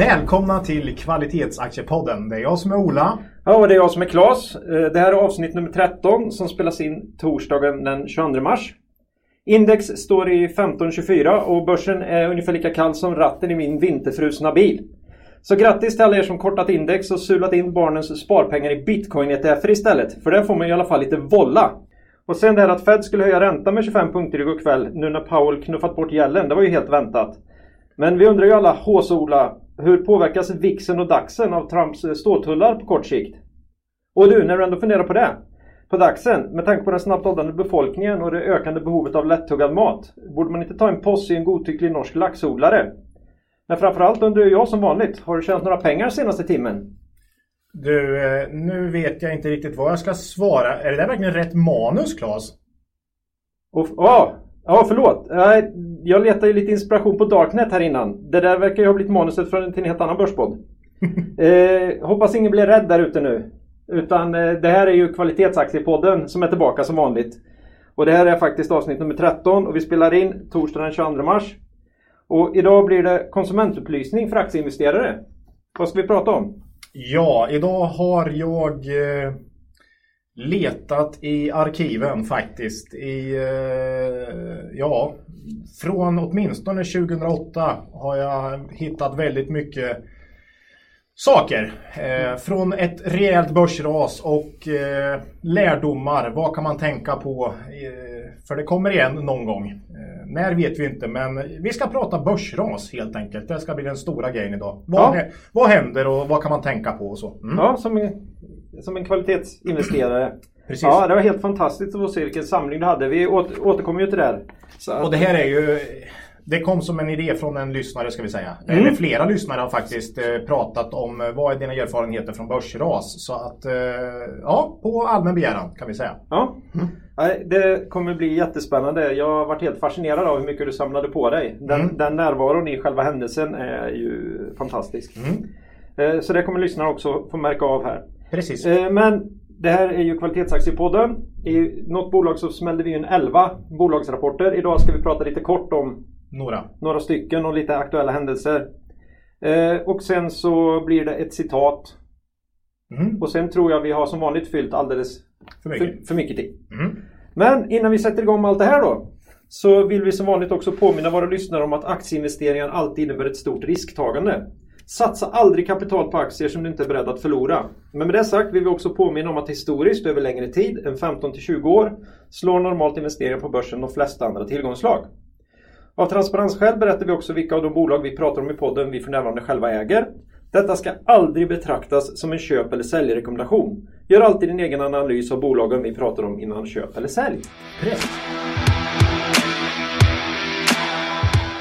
Välkomna till Kvalitetsaktiepodden. Det är jag som är Ola. Ja, och det är jag som är Klas. Eh, det här är avsnitt nummer 13 som spelas in torsdagen den 22 mars. Index står i 1524 och börsen är ungefär lika kall som ratten i min vinterfrusna bil. Så grattis till alla er som kortat index och sulat in barnens sparpengar i bitcoin-ETF istället. För där får man i alla fall lite volla. Och sen det här att Fed skulle höja räntan med 25 punkter igår kväll nu när Powell knuffat bort gällen. Det var ju helt väntat. Men vi undrar ju alla, hås-Ola, hur påverkas VIXen och DAXen av Trumps eh, ståltullar på kort sikt? Och du, när du ändå funderar på det. På DAXen, med tanke på den snabbt åldrande befolkningen och det ökande behovet av lättuggad mat. Borde man inte ta en poss i en godtycklig norsk laxodlare? Men framförallt undrar jag som vanligt, har du tjänat några pengar senaste timmen? Du, eh, nu vet jag inte riktigt vad jag ska svara. Är det där verkligen rätt manus, Claes? Och, ja, ja, förlåt. Jag letade ju lite inspiration på Darknet här innan. Det där verkar ju ha blivit manuset från till en helt annan börspodd. eh, hoppas ingen blir rädd där ute nu. Utan eh, det här är ju Kvalitetsaktiepodden som är tillbaka som vanligt. Och det här är faktiskt avsnitt nummer 13 och vi spelar in torsdagen den 22 mars. Och idag blir det konsumentupplysning för aktieinvesterare. Vad ska vi prata om? Ja, idag har jag eh, letat i arkiven faktiskt. I, eh, ja, från åtminstone 2008 har jag hittat väldigt mycket saker. Eh, från ett rejält börsras och eh, lärdomar. Vad kan man tänka på? Eh, för det kommer igen någon gång. Eh, när vet vi inte, men vi ska prata börsras helt enkelt. Det ska bli den stora grejen idag. Vad, Ja. vad händer och vad kan man tänka på och så? Mm. Ja, som som en kvalitetsinvesterare. Precis. Ja, det var helt fantastiskt att få se vilken samling du hade. Vi åter, återkommer ju till det här. Att- Och det här är ju det kom som en idé från en lyssnare ska vi säga. Mm. Eller flera lyssnare har faktiskt eh, pratat om eh, vad är dina erfarenheter från börsras. Så att eh, ja, på allmän begäran kan vi säga. Ja. Mm. Det kommer bli jättespännande. Jag har varit helt fascinerad av hur mycket du samlade på dig. Den, Mm. den närvaron i själva händelsen är ju fantastisk. Mm. Så det kommer lyssnarna också få märka av här. Precis. Eh, Men det här är ju Kvalitetsaktiepodden. I något bolag så smällde vi in 11 bolagsrapporter. Idag ska vi prata lite kort om Några. några stycken och lite aktuella händelser. Eh, Och sen så blir det ett citat. Mm. Och sen tror jag vi har som vanligt fyllt alldeles För mycket. för, för mycket tid. Mm. Men innan vi sätter igång med allt det här då. Så vill vi som vanligt också påminna våra lyssnare om att aktieinvesteringar alltid innebär ett stort risktagande. Satsa aldrig kapital på aktier som du inte är beredd att förlora. Men med det sagt vill vi också påminna om att historiskt över längre tid än 15 till 20 år slår normalt investeringar på börsen de flesta andra tillgångsslag. Av transparensskäl berättar vi också vilka av de bolag vi pratar om i podden vi för närvarande själva äger. Detta ska aldrig betraktas som en köp eller säljrekommendation. Gör alltid din egen analys av bolagen vi pratar om innan köp eller sälj. Precis.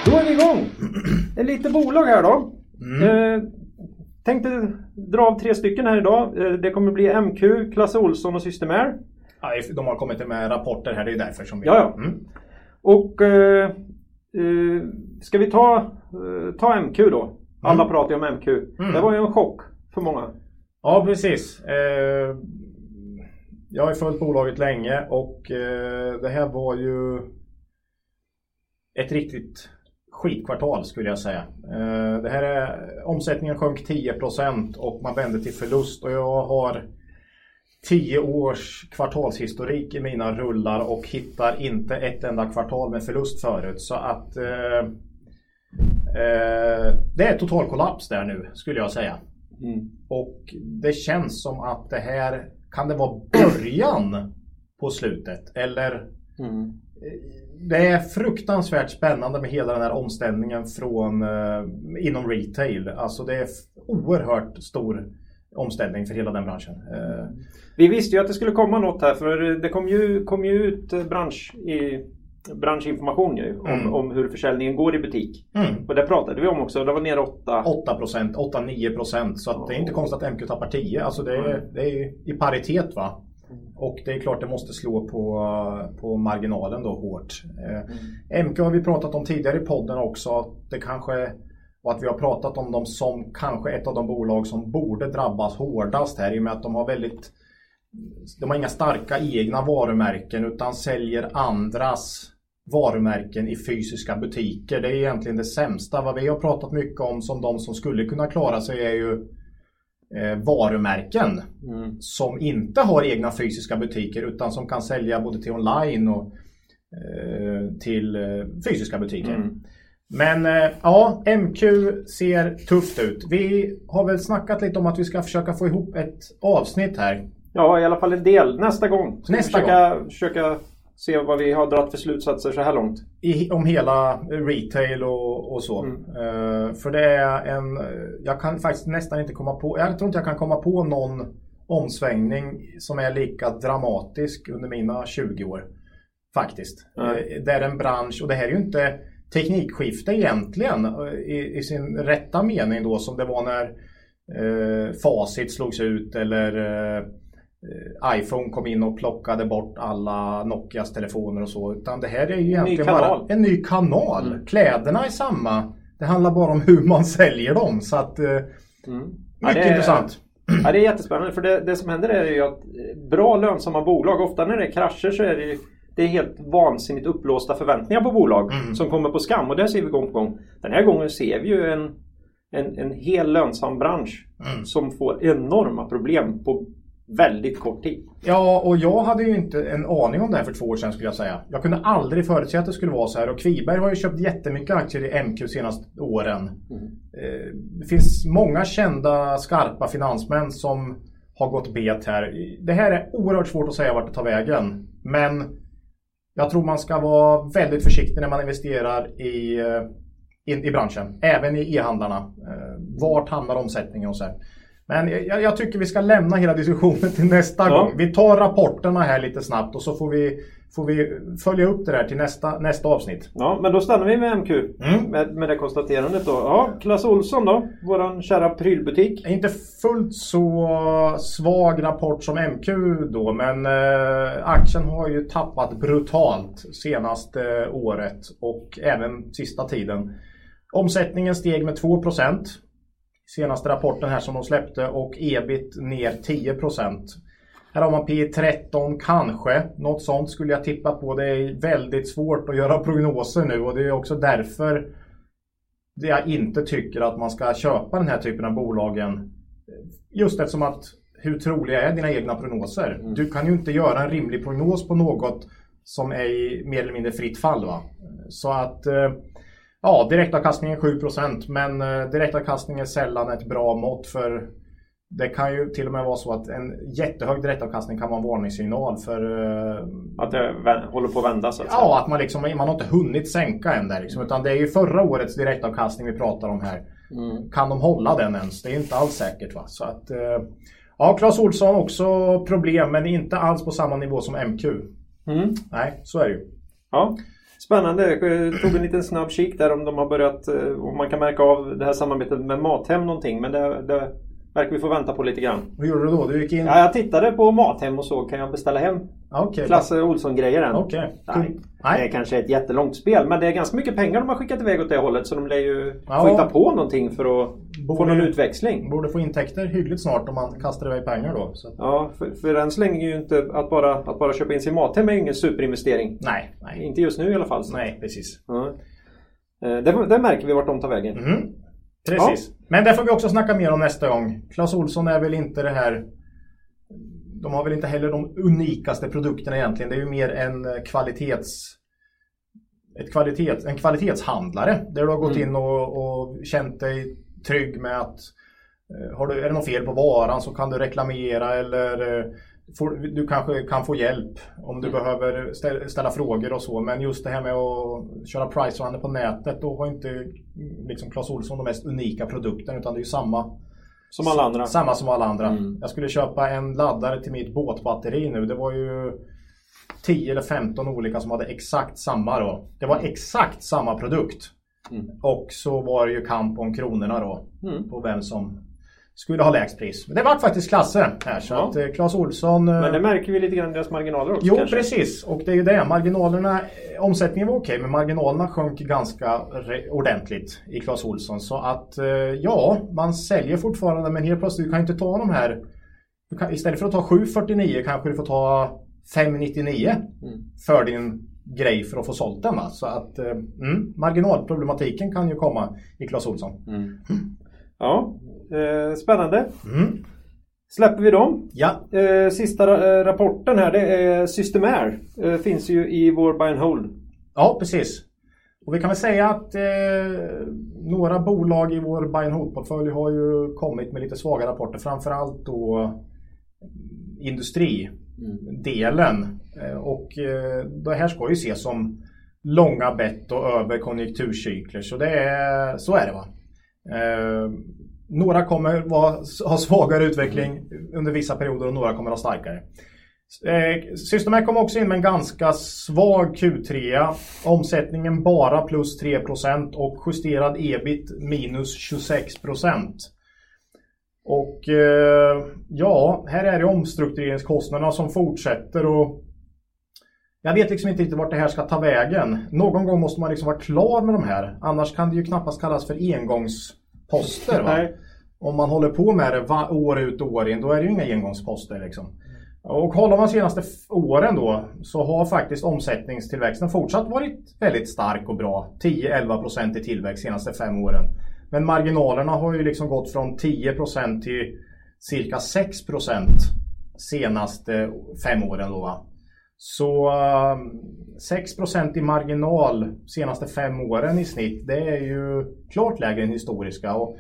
Då är vi igång! Ett lite bolag här då. Mm. Eh, tänkte dra av tre stycken här idag. Eh, det kommer bli MQ, Klasse Olsson och Systemair. Ja, de har kommit med rapporter här, det är därför som vi... Ja, ja. Mm. Och eh, eh, ska vi ta, eh, ta MQ då? Alla Mm. pratar ju om MQ. Mm. Det var ju en chock för många. Ja, precis. Eh, jag har ju följt bolaget länge och det här var ju ett riktigt skitkvartal skulle jag säga. Eh, det här är, omsättningen sjönk 10% och man vände till förlust och jag har 10 års kvartalshistorik i mina rullar och hittar inte ett enda kvartal med förlust förut. Så att eh, eh, det är total kollaps där nu skulle jag säga. Och det känns som att det här kan det vara början på slutet eller Mm. Det är fruktansvärt spännande med hela den här omställningen från eh, inom retail. Alltså det är oerhört stor omställning för hela den branschen. Eh, Vi visste ju att det skulle komma något här för det kom ju, kom ju ut eh, bransch i, branschinformation ju, om, Mm. om hur försäljningen går i butik. mm. Och det pratade vi om också. Det var ner 8. 8 procent, 8-9 procent. Så att det är inte konstigt att MQ tappar 10. Alltså det är, det är i paritet va. Och det är klart det måste slå på, på marginalen då hårt. Eh, MQ har vi pratat om tidigare i podden också. Att det kanske, och att vi har pratat om dem som kanske ett av de bolag som borde drabbas hårdast här i och med att de har väldigt de har inga starka egna varumärken utan säljer andras varumärken i fysiska butiker. Det är egentligen det sämsta. Vad vi har pratat mycket om som de som skulle kunna klara sig är ju varumärken mm. som inte har egna fysiska butiker utan som kan sälja både till online och eh, till eh, fysiska butiker. Mm. Men eh, ja, MQ ser tufft ut. Vi har väl snackat lite om att vi ska försöka få ihop ett avsnitt här. Ja, i alla fall en del nästa gång. Nästa försöka, gång. försöka se vad vi har dragit för slutsatser så här långt. I, om hela retail och, och så. Mm. Uh, för det är en... Jag kan faktiskt nästan inte komma på... Jag tror inte jag kan komma på någon omsvängning som är lika dramatisk under mina 20 år. Faktiskt. Mm. Uh, det är en bransch och det här är ju inte teknikskifte egentligen uh, i, i, sin rätta mening då som det var när Facit slogs ut eller Eh, iPhone kom in och plockade bort alla Nokias telefoner och så. Utan det här är ju egentligen bara en ny kanal. Mm. Kläderna är samma. Det handlar bara om hur man säljer dem. Så att, eh, mm. Mycket ja, är, intressant. Ja, det är jättespännande. För det, det, som händer är ju att eh, bra lönsamma bolag, ofta när det är krascher så är det ju det är helt vansinnigt upplåsta förväntningar på bolag mm. som kommer på skam och det ser vi gång på gång. Den här gången ser vi ju en, en, en hel lönsam bransch mm. som får enorma problem på väldigt kort tid. Ja, och jag hade ju inte en aning om det här för två år sedan skulle jag säga. Jag kunde aldrig förutse att det skulle vara så här och Kviberg har ju köpt jättemycket aktier i MQ senaste åren. Mm. Eh, det finns många kända skarpa finansmän som har gått bet här. Det här är oerhört svårt att säga vart det tar vägen. Men jag tror man ska vara väldigt försiktig när man investerar i, eh, i, i branschen. Även i e-handlarna. Eh, vart hamnar omsättningen och så här. Men jag, jag, tycker vi ska lämna hela diskussionen till nästa ja. gång. Vi tar rapporterna här lite snabbt och så får vi, får vi följa upp det där till nästa, nästa avsnitt. Ja, men då stannar vi med MQ. Mm. Med, med det konstaterandet då. Ja, Clas Olsson då? Våran kära prylbutik. Inte fullt så svag rapport som MQ då, men eh, aktien har ju tappat brutalt senaste eh, året och även sista tiden. Omsättningen steg med 2 senaste rapporten här som de släppte och ebit ner 10 Här har man P 13 kanske. Något sånt skulle jag tippa på. Det är väldigt svårt att göra prognoser nu och det är också därför jag inte tycker att man ska köpa den här typen av bolagen. Just eftersom att hur troliga är dina egna prognoser? Mm. Du kan ju inte göra en rimlig prognos på något som är i mer eller mindre fritt fall. Va? Så att eh, Ja, direktavkastningen 7% men eh, direktavkastning är sällan ett bra mått för det kan ju till och med vara så att en jättehög direktavkastning kan vara en varningssignal för... Eh, att det håller på att vända så att säga? Ja, att man, liksom, man har inte hunnit sänka än där. Liksom, utan det är ju förra årets direktavkastning vi pratar om här. Mm. Kan de hålla den ens? Det är inte alls säkert. Va? Så att, eh, ja, Clas Olsson också problem, men inte alls på samma nivå som MQ. Mm. Nej, så är det ju. Ja. Spännande. Jag tog en liten snabb kik där om de har börjat, eh, om man kan märka av det här samarbetet med Mathem någonting. Men det, det verkar vi få vänta på lite grann. Vad gjorde du då? Du gick in? Ja, jag tittade på Mathem och så kan jag beställa hem okay. Klasse Olsson-grejer än. Okay. Nej, Nej. Det är kanske ett jättelångt spel men det är ganska mycket pengar de har skickat iväg åt det hållet så de lär ju ja. få hitta på någonting för att borde, få någon utväxling. Borde få intäkter hyggligt snart om man kastar iväg pengar då. Så. Ja, för, för än så länge är ju inte att bara, att bara köpa in sin Mathem är ingen superinvestering. Nej, nej. Inte just nu i alla fall. Så. Nej, precis. Ja. Eh, det, det, märker vi vart de tar vägen. Mm. Precis. Ja. Men det får vi också snacka mer om nästa gång. Clas Olsson är väl inte det här de har väl inte heller de unikaste produkterna egentligen. Det är ju mer en kvalitets ett kvalitets, en kvalitetshandlare där du har gått mm. in och, och känt dig trygg med att eh, har du, är det något fel på varan så kan du reklamera eller eh, får, du kanske kan få hjälp om du mm. behöver ställa, frågor och så. Men just det här med att köra price på nätet då har inte liksom Clas Ohlson de mest unika produkterna utan det är ju samma som alla andra? Samma som alla andra. Mm. Jag skulle köpa en laddare till mitt båtbatteri nu. Det var ju 10 eller 15 olika som hade exakt samma då. Det var exakt samma produkt. Mm. Och så var det ju kamp om kronorna då. Mm. På vem som skulle ha lägst pris. Men det var faktiskt Klasse här så Ja. att eh, Clas Olsson... eh, Men det märker vi lite grann i deras marginaler också Jo, kanske. precis. Och det är ju det. Marginalerna, eh, omsättningen var okej, men marginalerna sjönk ganska ordentligt i Clas Ohlson. Så att ja, man säljer fortfarande, men helt plötsligt, du kan inte ta de här... Kan, istället för att ta 749 kanske du får ta 599 för din grej för att få sålt den. Va? Så att mm, marginalproblematiken kan ju komma i Clas Ohlson. Ja, eh, spännande. Mm. Släpper vi dem. Ja, Eh, sista eh, rapporten här det är Systemair. Eh, finns ju i vår buy and hold. Ja, precis. Och vi kan väl säga att eh, några bolag i vår buy and hold-portfölj har ju kommit med lite svaga rapporter. Framförallt då mm, industridelen. Eh, och eh, det här ska ju ses som långa bett och över konjunkturcykler. Så, det är, så är det va. Några kommer ha svagare utveckling under vissa perioder och några kommer ha starkare. Eh, Systemet kom också in med en ganska svag Q3. Omsättningen bara plus 3% och justerad ebit minus 26%. Och eh, ja, här är det omstruktureringskostnaderna som fortsätter och jag vet liksom inte riktigt vart det här ska ta vägen. Någon gång måste man liksom vara klar med de här. Annars kan det ju knappast kallas för engångs engångsposter. Va? Om man håller på med det va- år ut och år in, då är det ju inga engångsposter. Liksom. Och kollar man de senaste åren då så har faktiskt omsättningstillväxten fortsatt varit väldigt stark och bra. 10-11% i tillväxt senaste fem åren. Men marginalerna har ju liksom gått från 10% till cirka 6% senaste fem åren. Då? Så eh, 6% i marginal senaste fem åren i snitt, det är ju klart lägre än historiska. Och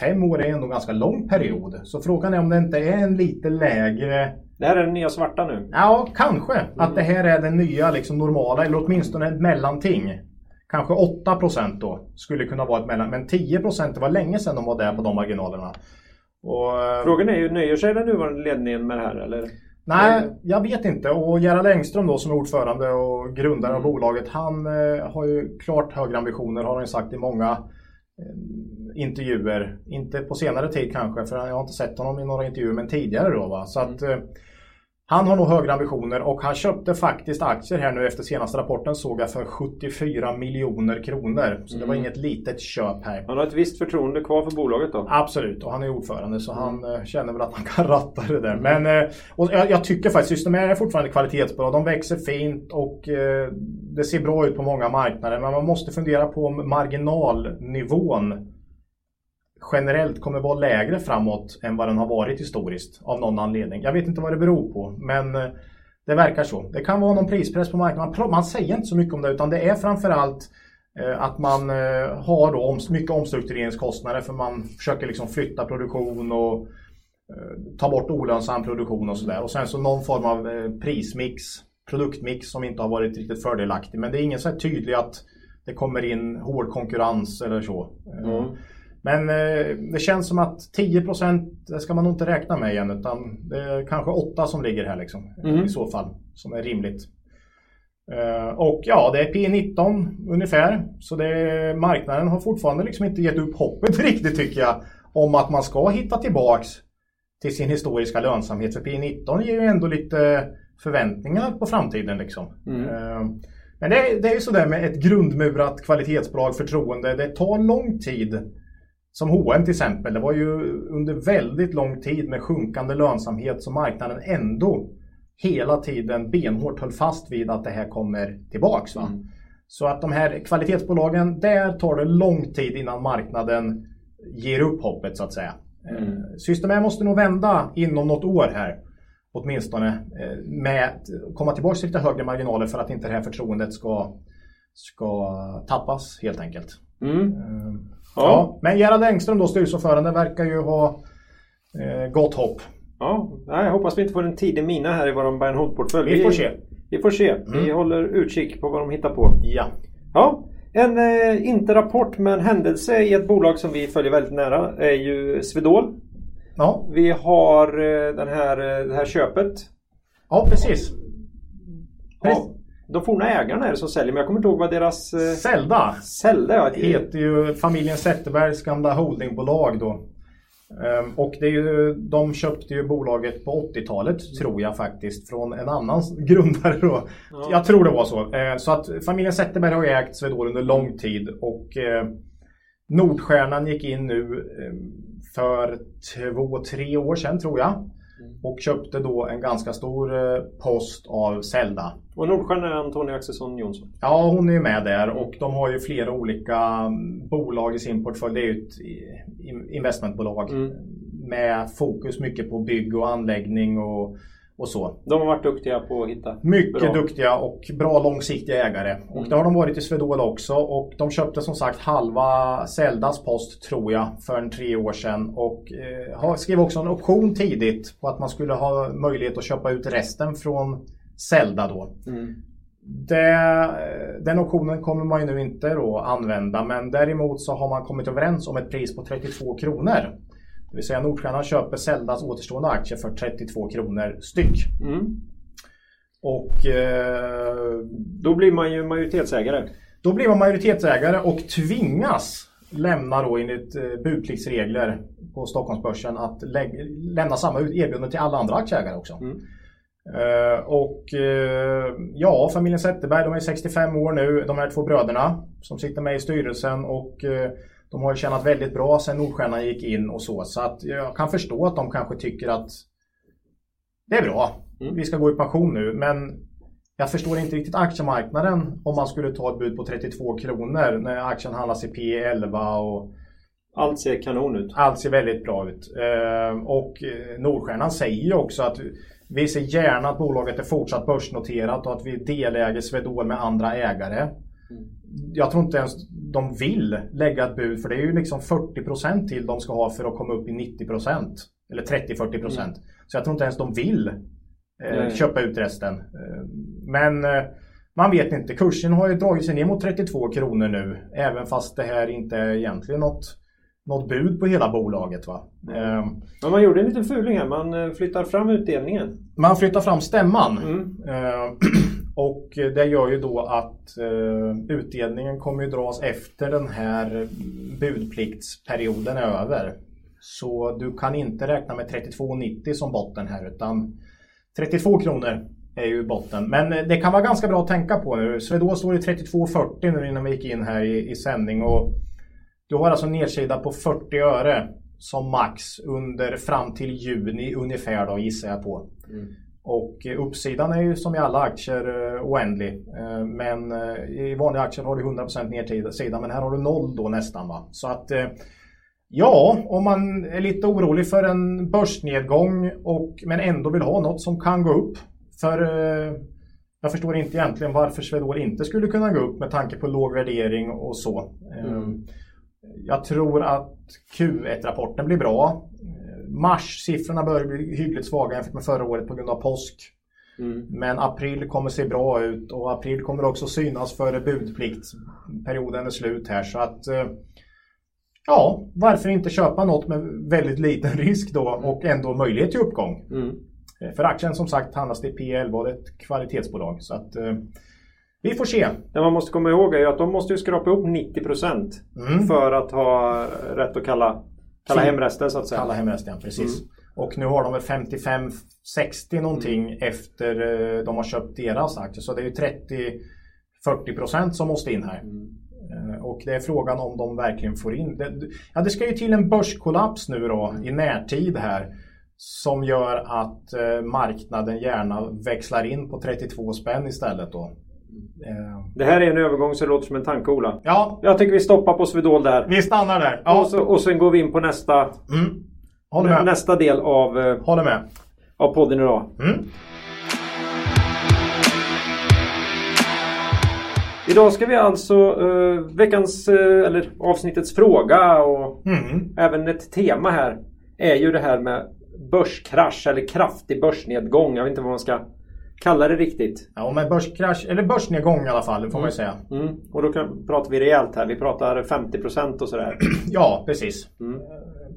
fem år är ändå en ganska lång period. Så frågan är om det inte är en lite lägre Det här är den nya svarta nu. Ja, kanske. Att det här är den nya liksom, normala, eller åtminstone ett mellanting. Kanske 8% då skulle kunna vara ett mellan, men 10% det var länge sedan de var där på de marginalerna. Och, eh, Frågan är ju, nöjer sig den nuvarande ledningen med det här eller? Nej, jag vet inte. Och Gerhard Engström då som är ordförande och grundare av bolaget, han eh, har ju klart högre ambitioner har han ju sagt i många eh, intervjuer. Inte på senare tid kanske, för jag har inte sett honom i några intervjuer, men tidigare då. Va? Så att, eh, han har nog högre ambitioner och han köpte faktiskt aktier här nu efter senaste rapporten såg jag för 74 miljoner kronor. Så det var inget litet köp här. Han har ett visst förtroende kvar för bolaget då. Absolut, och han är ordförande så han eh, känner väl att han kan ratta det där. Men eh, och jag, jag tycker faktiskt Systemair är fortfarande kvalitetsbra. De växer fint och eh, det ser bra ut på många marknader. Men man måste fundera på om marginalnivån generellt kommer vara lägre framåt än vad den har varit historiskt av någon anledning. Jag vet inte vad det beror på, men eh, det verkar så. Det kan vara någon prispress på marknaden. Man, man säger inte så mycket om det, utan det är framförallt eh, att man eh, har då mycket omstruktureringskostnader för man försöker liksom flytta produktion och ta bort olönsam produktion och sådär. Och sen så någon form av prismix, produktmix som inte har varit riktigt fördelaktig. Men det är ingen så här tydlig att det kommer in hård konkurrens eller så. Mm. Men eh, det känns som att 10% det ska man nog inte räkna med igen utan det är kanske 8 som ligger här liksom. Mm. I så fall. Som är rimligt. Eh, och ja, det är P19 ungefär. Så det, marknaden har fortfarande liksom inte gett upp hoppet riktigt tycker jag. Om att man ska hitta tillbaks till sin historiska lönsamhet. För P19 ger ju ändå lite förväntningar på framtiden liksom. Eh, Men det, är- det är ju sådär med ett grundmurat kvalitetsbolag, förtroende. Det tar lång tid. Som H&M till exempel. Det var ju under väldigt lång tid med sjunkande lönsamhet som marknaden ändå hela tiden benhårt höll fast vid att det här kommer tillbaks. Va? Så att de här kvalitetsbolagen, där tar det lång tid innan marknaden ger upp hoppet så att säga. Mm. Systemair måste nog vända inom något år här. Åtminstone eh, med att komma tillbaka till lite högre marginaler för att inte det här förtroendet ska, ska tappas helt enkelt. Mm. Ja. men Gerhard Engström då, styrelseordförande, verkar ju ha eh, gott hopp. Ja, nej, jag hoppas vi inte får en tidig mina här i vår buy and hold-portfölj. Vi får se. Vi får se. Vi håller utkik på vad de hittar på. Ja. Ja, en eh, inte rapport men händelse i ett bolag som vi följer väldigt nära är ju Swedol. Ja, Vi har eh, den här, eh, det här köpet. ja precis. Ja, de forna ägarna är det som säljer men jag kommer inte ihåg vad deras eh, Zelda säljde. Ja. heter ju familjen Zetterbergs gamla holdingbolag då. Ehm, Och det är ju, de köpte ju bolaget på 80-talet tror jag faktiskt från en annan grundare då. Ja. Jag tror det var så. Ehm, Så att familjen Zetterberg har ju ägt Swedol under lång tid och eh, Nordstjärnan gick in nu för två, tre år sedan tror jag. Och köpte då en ganska stor eh, post av Zelda. Och Nordsjön är Antonija Axelsson Jonsson. Ja, hon är med där och de har ju flera olika mm, bolag i sin portfölj. Det är ju ett investmentbolag Mm. med fokus mycket på bygg och anläggning och, och så. De har varit duktiga på att hitta Mycket bra. duktiga och bra långsiktiga ägare. Och Mm. det har de varit i Swedol också. Och de köpte som sagt halva Zeldas post tror jag för en tre år sedan. Och eh, skrev också en option tidigt på att man skulle ha möjlighet att köpa ut resten från Zelda då. Mm. Det, den optionen kommer man ju nu inte då använda men däremot så har man kommit överens om ett pris på 32 kronor. Det vill säga Nordstjärnan köper Zeldas återstående aktier för 32 kronor styck. Mm. Och eh, Då blir man ju majoritetsägare. då blir man majoritetsägare och tvingas lämna då enligt eh, budpliktsregler på Stockholmsbörsen att lä- lämna samma erbjudande till alla andra aktieägare också. Mm. Eh, och eh, ja, familjen Zetterberg, de är 65 år nu, de här två bröderna som sitter med i styrelsen och eh, de har ju tjänat väldigt bra sedan Nordstjärnan gick in och så. Så att jag kan förstå att de kanske tycker att det är bra, Mm. vi ska gå i pension nu. Men jag förstår inte riktigt aktiemarknaden om man skulle ta ett bud på 32 kronor när aktien handlas i P11 och Allt ser kanon ut. allt ser väldigt bra ut. Eh, Och eh, Nordstjärnan säger ju också att vi ser gärna att bolaget är fortsatt börsnoterat och att vi deläger Swedol med andra ägare. Jag tror inte ens de vill lägga ett bud för det är ju liksom 40% till de ska ha för att komma upp i 90% eller 30-40%. Så jag tror inte ens de vill eh, köpa ut resten. Eh, Men eh, man vet inte. Kursen har ju dragit sig ner mot 32 kronor nu. Även fast det här inte är egentligen något, något bud på hela bolaget. Va? Eh, Men man gjorde en liten fuling här. Man eh, flyttar fram utdelningen. Man flyttar fram stämman. Mm. Och eh, det gör ju då att eh, utdelningen kommer ju dras efter den här budpliktsperioden är över. Så du kan inte räkna med 32,90 som botten här utan 32 kronor är ju botten. Men eh, det kan vara ganska bra att tänka på nu. Swedol står i 32,40 nu innan vi gick in här i, i sändning. Och du har alltså en nedsida på 40 öre som max under fram till juni ungefär då gissar jag på. Mm. Och eh, uppsidan är ju som i alla aktier eh, oändlig. Eh, Men i vanliga aktier har du 100% nedsida men här har du noll då nästan. Va? Så att ja, om man är lite orolig för en börsnedgång och, men ändå vill ha något som kan gå upp. För jag förstår inte egentligen varför Swedol inte skulle kunna gå upp med tanke på låg värdering och så. Mm. Jag tror att Q1-rapporten blir bra. Mars-siffrorna börjar bli hyggligt svaga jämfört med förra året på grund av påsk. Mm. Men april kommer se bra ut och april kommer också synas före budpliktsperioden är slut här. Så att eh, ja, varför inte köpa något med väldigt liten risk då och ändå möjlighet till uppgång. Mm. Eh, För aktien som sagt handlas det i P11 och det är ett kvalitetsbolag. Så att eh, vi får se. Det man måste komma ihåg är att de måste ju skrapa upp 90% Mm. för att ha rätt att kalla, kalla Fin- hem resten så att säga. Kalla hem resten, precis. Mm. Och nu har de väl 55-60 någonting efter eh, de har köpt deras aktier. Så det är ju 30-40% som måste in här. Mm. Eh, Och det är frågan om de verkligen får in det. Ja, det ska ju till en börskollaps nu då i närtid här. Som gör att eh, marknaden gärna växlar in på 32 spänn istället då. Eh, Det här är en övergång så det låter som en tanke Ola. Ja, Jag tycker vi stoppar på Swedol där. vi stannar där. Och, Ja, så, och sen går vi in på nästa, mm. Håller med. nästa del av, eh, Håller med. av podden idag. Mm. Idag ska vi alltså eh, veckans, eh, eller avsnittets fråga och Mm. även ett tema här är ju det här med börskrasch eller kraftig börsnedgång. Jag vet inte vad man ska kalla det riktigt. Ja, med börskrasch, eller börsnedgång i alla fall, får man ju säga. Mm. Och då kan, pratar vi rejält här. Vi pratar 50% och sådär. Ja, precis. Mm.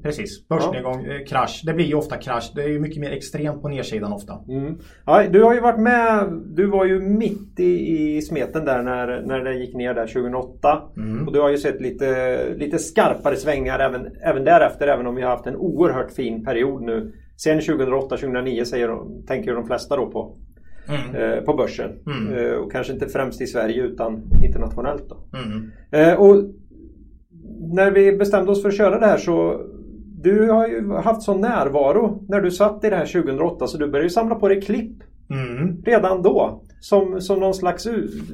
precis. Börsnedgång, eh, krasch. Det blir ju ofta krasch. Det är ju mycket mer extremt på nedsidan ofta. Mm. Ja, du har ju varit med. Du var ju mitt i, i smeten där när, när det gick ner där 2008. Mm. Och du har ju sett lite, lite skarpare svängar även, även därefter. Även om vi har haft en oerhört fin period nu. Sen 2008-2009 säger de, tänker de flesta då på. Mm. Eh, på börsen. Mm. Eh, och kanske inte främst i Sverige utan internationellt. Då. Mm. Eh, och när vi bestämde oss för att köra det här så du har ju haft sån närvaro när du satt i det här 2008 så du började ju samla på dig klipp Mm. redan då. Som, som någon slags,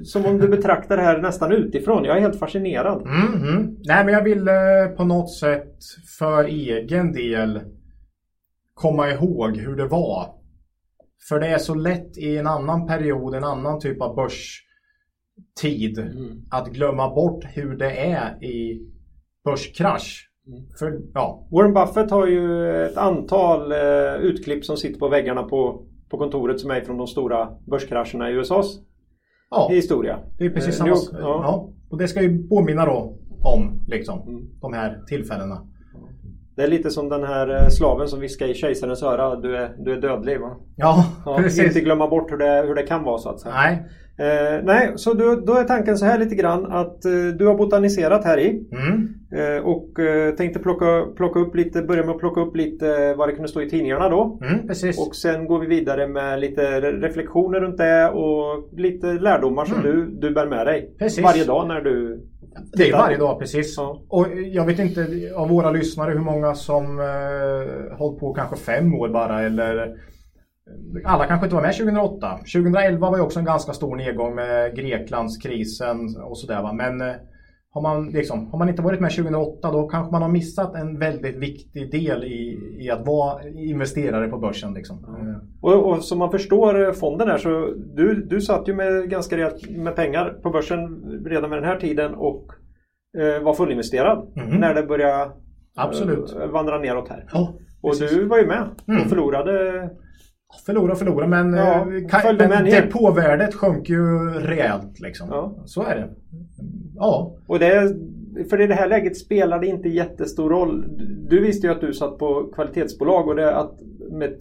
som om du betraktar det här nästan utifrån. Jag är helt fascinerad. Nej, men jag ville på något sätt för egen del komma ihåg hur det var. För det är så lätt i en annan period, en annan typ av börstid att glömma bort hur det är i börskrasch. För, ja, Warren Buffett har ju ett antal eh, utklipp som sitter på väggarna på, på kontoret som är från de stora börskrascherna i USAs ja, historia. det är precis Eh, samma Ja. ja. Och det ska ju påminna då om liksom, Mm. de här tillfällena. Det är lite som den här eh, slaven som viskar i kejsarens öra. Du är, du är dödlig va? Ja, Ja, precis. Inte glömma bort hur det, hur det kan vara så att säga. Nej. Eh, nej, så då, då är tanken så här lite grann att eh, du har botaniserat här i Mm. eh, och eh, tänkte plocka, plocka upp lite, börja med att plocka upp lite vad det kunde stå i tidningarna då. Mm, precis. Och sen går vi vidare med lite re- reflektioner runt det och lite lärdomar som Mm. du, du bär med dig Precis. varje dag när du Det är varje dag precis. Ja. Och jag vet inte av våra lyssnare hur många som eh, hållit på kanske fem år bara eller alla kanske inte var med 2008. 2011 var ju också en ganska stor nedgång med Greklandskrisen och sådär. Men eh, har man, liksom, har man inte varit med 2008 då kanske man har missat en väldigt viktig del i, i att vara investerare på börsen. Liksom. Eh, Och, och som man förstår eh, fonden här så du, du satt ju med ganska rejält med pengar på börsen redan med den här tiden och eh, var fullinvesterad Mhm. när det började Absolut. eh, vandra neråt här. Ja, Och du var ju med Mm. och förlorade. Förlora, förlora, men, Ja, eh, kan, men depåvärdet sjönk ju rejält. Liksom. Ja. Så är det. Ja, Och det, för i det här läget spelar det inte jättestor roll. Du visste ju att du satt på kvalitetsbolag och det att med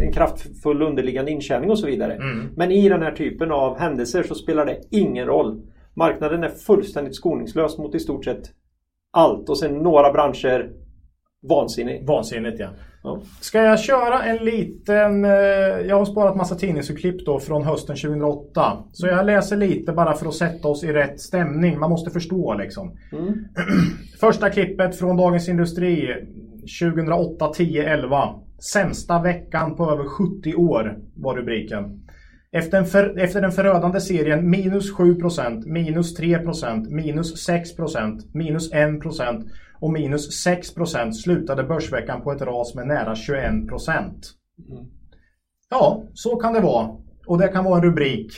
en kraftfull underliggande intjäning och så vidare. Mm. Men i den här typen av händelser så spelar det ingen roll. Marknaden är fullständigt skoningslös mot i stort sett allt och sen några branscher vansinnig. vansinnigt ja. Ja. Ska jag köra en liten... eh, Jag har sparat massa tidningsurklipp då från hösten 2008. Så jag läser lite bara för att sätta oss i rätt stämning. Man måste förstå liksom. Mm. Första klippet från Dagens Industri 2008, 10, 11. Sämsta veckan på över 70 år var rubriken. Efter, en för, efter den förödande serien minus 7%, minus 3%, minus 6%, minus 1% och minus 6% slutade börsveckan på ett ras med nära 21%. Ja, så kan det vara. Och det kan vara en rubrik.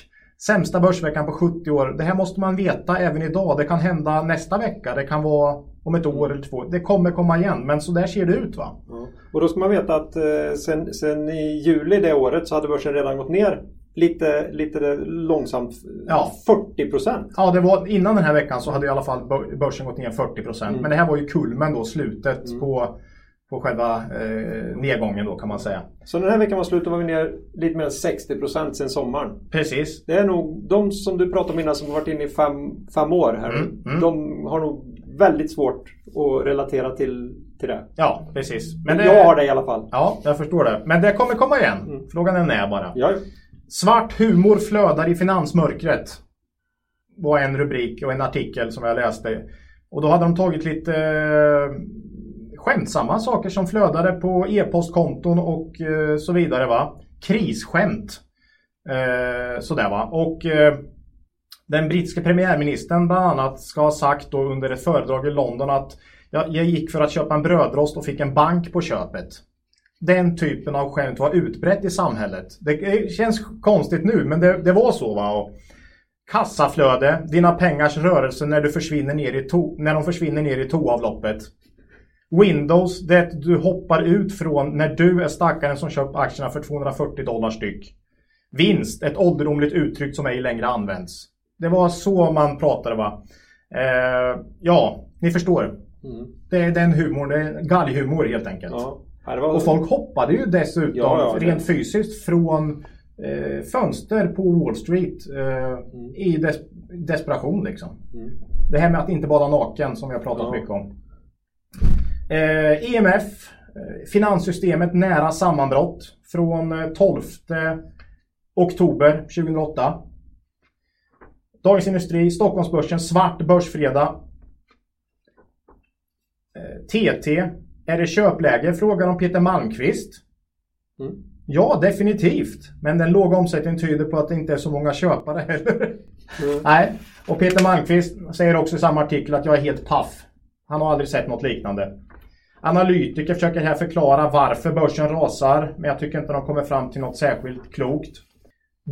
Sämsta börsveckan på 70 år. Det här måste man veta även idag. Det kan hända nästa vecka. Det kan vara om ett år eller två. Det kommer komma igen. Men så där ser det ut va? Ja. Och då ska man veta att eh, sen, sen i juli det året så hade börsen redan gått ner lite, lite långsamt. Ja. 40 procent. Ja, det var, innan den här veckan så hade i alla fall bör- börsen gått ner 40%. Mm. Men det här var ju kulmen då, slutet på, på själva eh, nedgången då kan man säga. Så den här veckan var slut och var vi ner lite mer än 60 procent sen sommaren. Precis. Det är nog de som du pratade om innan som har varit inne i fem, fem år här. Mm, mm. De har nog väldigt svårt att relatera till, till det. Ja, precis. Men det, jag har det i alla fall. Ja, jag förstår det. Men det kommer komma igen. Mm. Frågan är när bara. Ja, Svart humor flödar i finansmörkret. Var en rubrik och en artikel som jag läste. Och då hade de tagit lite eh, skämtsamma saker som flödade på e-postkonton och eh, så vidare. va. Krisskämt. Eh, sådär va. Och eh, den brittiska premiärministern bland annat ska ha sagt då under ett föredrag i London att jag, jag gick för att köpa en brödrost och fick en bank på köpet. Den typen av skämt var utbrett i samhället. Det känns konstigt nu, men det, det var så. va. Och kassaflöde, dina pengars rörelse när, du försvinner ner i to, när de försvinner ner i toavloppet. Windows, det du hoppar ut från när du är stackaren som köpt aktierna för 240 dollar styck. Vinst, ett ålderdomligt uttryck som ej längre används. Det var så man pratade va. Eh, ja, ni förstår. Mm. Det är den humorn, det är galghumor helt enkelt. Ja. Var... Och folk hoppade ju dessutom Ja, ja, rent fysiskt från eh, fönster på Wall Street eh, i des desperation liksom. Mm. Det här med att inte bada naken som vi har pratat Ja. mycket om. Eh, EMF, eh, finanssystemet nära sammanbrott från eh, 12 oktober 2008. Dagens Industri, Stockholmsbörsen, svart börsfredag. Eh, TT, är det köpläge? Frågar om Peter Malmqvist. Mm. Ja, definitivt. Men den låga omsättningen tyder på att det inte är så många köpare heller. Mm. Nej, och Peter Malmqvist säger också i samma artikel att jag är helt paff. Han har aldrig sett något liknande. Analytiker försöker här förklara varför börsen rasar, men jag tycker inte de kommer fram till något särskilt klokt.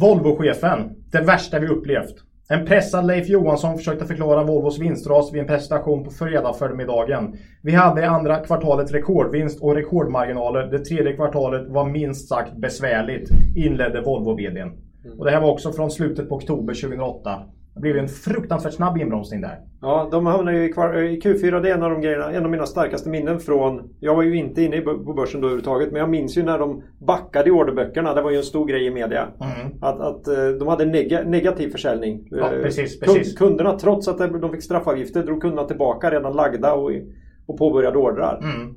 Volvo-chefen, det värsta vi upplevt. En pressad Leif Johansson försökte förklara Volvos vinstras vid en presentation på fredag förmiddagen. Vi hade i andra kvartalet rekordvinst och rekordmarginaler. Det tredje kvartalet var minst sagt besvärligt, inledde Volvo-VDn. Och det här var också från slutet på oktober 2008. Blev en fruktansvärt snabb inbromsning där. Ja, de hamnade ju i, i Q4. Det är en av, de grejerna, en av mina starkaste minnen från... Jag var ju inte inne på börsen då överhuvudtaget. Men jag minns ju när de backade i orderböckerna. Det var ju en stor grej i media. Mm. Att, att eh, de hade nega, negativ försäljning. Ja, Eh, precis, precis. Kunderna, trots att de fick straffavgifter, drog kunderna tillbaka redan lagda och, och påbörjade ordrar. Mm.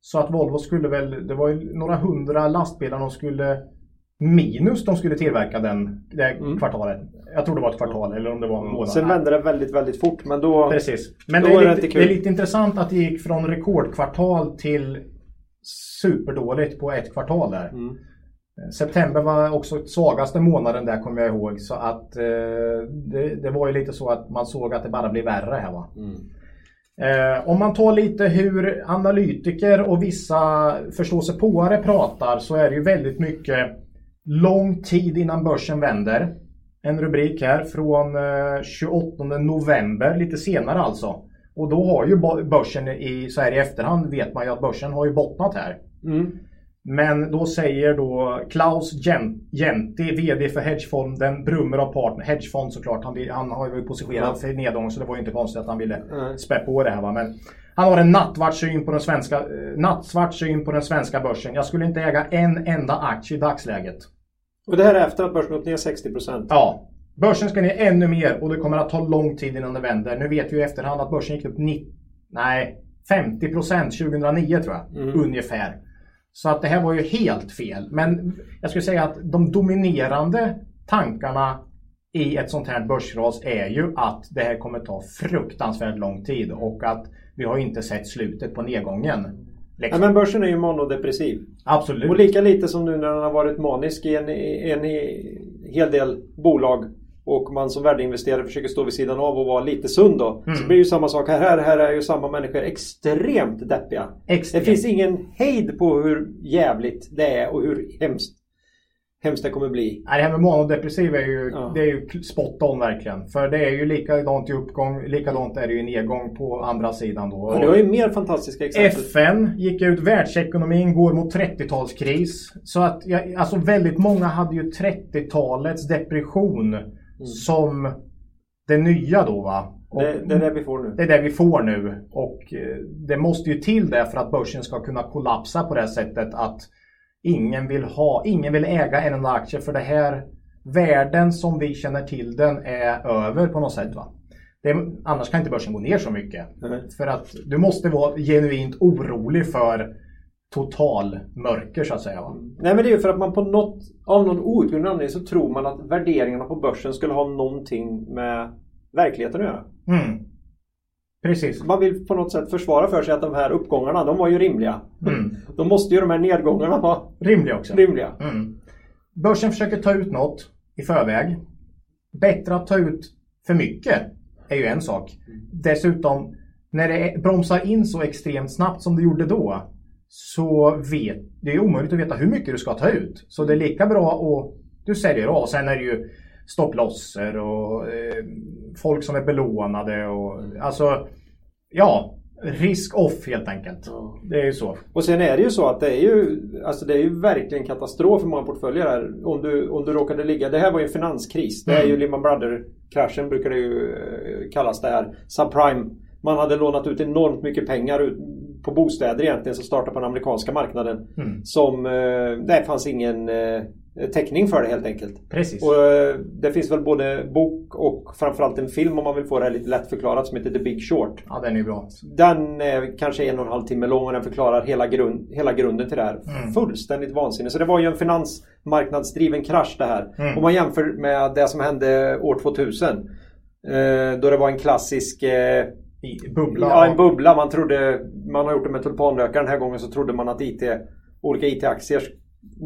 Så att Volvo skulle väl, det var ju några hundra lastbilar de skulle minus de skulle tillverka den, det Mm. kvartalet. Jag tror det var ett kvartal eller om det var en månad. Sen vände det väldigt, väldigt fort. Men då... Precis. Men Då det är, det lite, det är lite intressant att det gick från rekordkvartal till superdåligt på ett kvartal där. Mm. September var också svagaste månaden där kommer jag ihåg. Så att eh, det, det var ju lite så att man såg att det bara blev värre här va. Mm. Eh, om man tar lite hur analytiker och vissa förståsigpåare pratar så är det ju väldigt mycket lång tid innan börsen vänder. En rubrik här från eh, 28 november, lite senare alltså. Och då har ju börsen i, så här i efterhand vet man ju att börsen har ju bottnat här. Mm. Men då säger då Klaus Jenti, VD för hedgefonden Brummer och Partner, hedgefond såklart, han, han har ju positionerat Ja. för nedgång så det var ju inte konstigt att han ville Nej. spä på det här va. Men han har en nattsvart syn på den svenska, eh, nattsvart syn på den svenska börsen. Jag skulle inte äga en enda aktie i dagsläget. Och det här är efter att börsen gått ner 60%. Ja, börsen ska ner ännu mer och det kommer att ta lång tid innan det vänder. Nu vet vi i efterhand att börsen gick upp 90, nej, 50% 2009 tror jag. Mm. Ungefär. Så att det här var ju helt fel. Men jag skulle säga att de dominerande tankarna i ett sånt här börsras är ju att det här kommer ta fruktansvärt lång tid och att vi har inte sett slutet på nedgången. Ja, Liksom. men börsen är ju monodepressiv. Absolut. Och lika lite som nu när den har varit manisk i en, en hel del bolag och man som värdeinvesterare försöker stå vid sidan av och vara lite sund då. Mm. Så blir det ju samma sak här. Här, här är ju samma människor extremt deppiga. Extremt. Det finns ingen hejd på hur jävligt det är och hur hemskt, hemskt det kommer bli. Nej, det här med manodepressiv är ju, Ja. det är ju spot on verkligen. För det är ju likadant i uppgång, likadant är det ju i nedgång på andra sidan då. Och du har ju mer fantastiska exempel. FN gick ut, världsekonomin går mot 30-talskris. Så att, alltså väldigt många hade ju 30-talets depression Mm. som det nya då va. Det, det är det vi får nu. det är det vi får nu. Och eh, det måste ju till det för att börsen ska kunna kollapsa på det sättet att ingen vill ha, ingen vill äga en enda aktie för det här världen som vi känner till den är över på något sätt va. Det, är- annars kan inte börsen gå ner så mycket. Nej. För att du måste vara genuint orolig för total mörker så att säga. Va? Nej men det är ju för att man på något, av någon outgrundlig anledning så tror man att värderingarna på börsen skulle ha någonting med verkligheten att göra. Mm. Precis. Man vill på något sätt försvara för sig att de här uppgångarna, de var ju rimliga. Mm. Då måste ju de här nedgångarna vara Rimlig också. rimliga. Mm. Börsen försöker ta ut något i förväg. Bättre att ta ut för mycket är ju en sak. Dessutom, när det bromsar in så extremt snabbt som det gjorde då så vet det är omöjligt att veta hur mycket du ska ta ut. Så det är lika bra att du säljer av. Sen är det ju stopplosser och eh, folk som är belånade och alltså ja, risk off helt enkelt. Ja. Det är ju så. Och sen är det ju så att det är ju, alltså det är ju verkligen katastrof för många portföljer här. Om du, om du råkade ligga, det här var ju en finanskris. Det är Mm. ju Lehman Brothers-kraschen brukar det ju eh, kallas det här. Subprime Man hade lånat ut enormt mycket pengar på bostäder egentligen som startade på den amerikanska marknaden. Mm. Som, eh, det fanns ingen eh, täckning för det helt enkelt. Precis. Och, eh, det finns väl både bok och framförallt en film om man vill få det här lite lätt förklarat som heter The Big Short. Ja, den är ju bra. Den är kanske en och en halv timme lång och den förklarar hela, grund, hela grunden till det här. Mm. Fullständigt vansinne. Så det var ju en finansmarknadsdriven krasch det här. Mm. Om man jämför med det som hände år 2000. Eh, då det var en klassisk eh, bubbla. Ja, en bubbla. Man trodde, man har gjort det med tulpanrökare den här gången så trodde man att IT, olika IT-aktier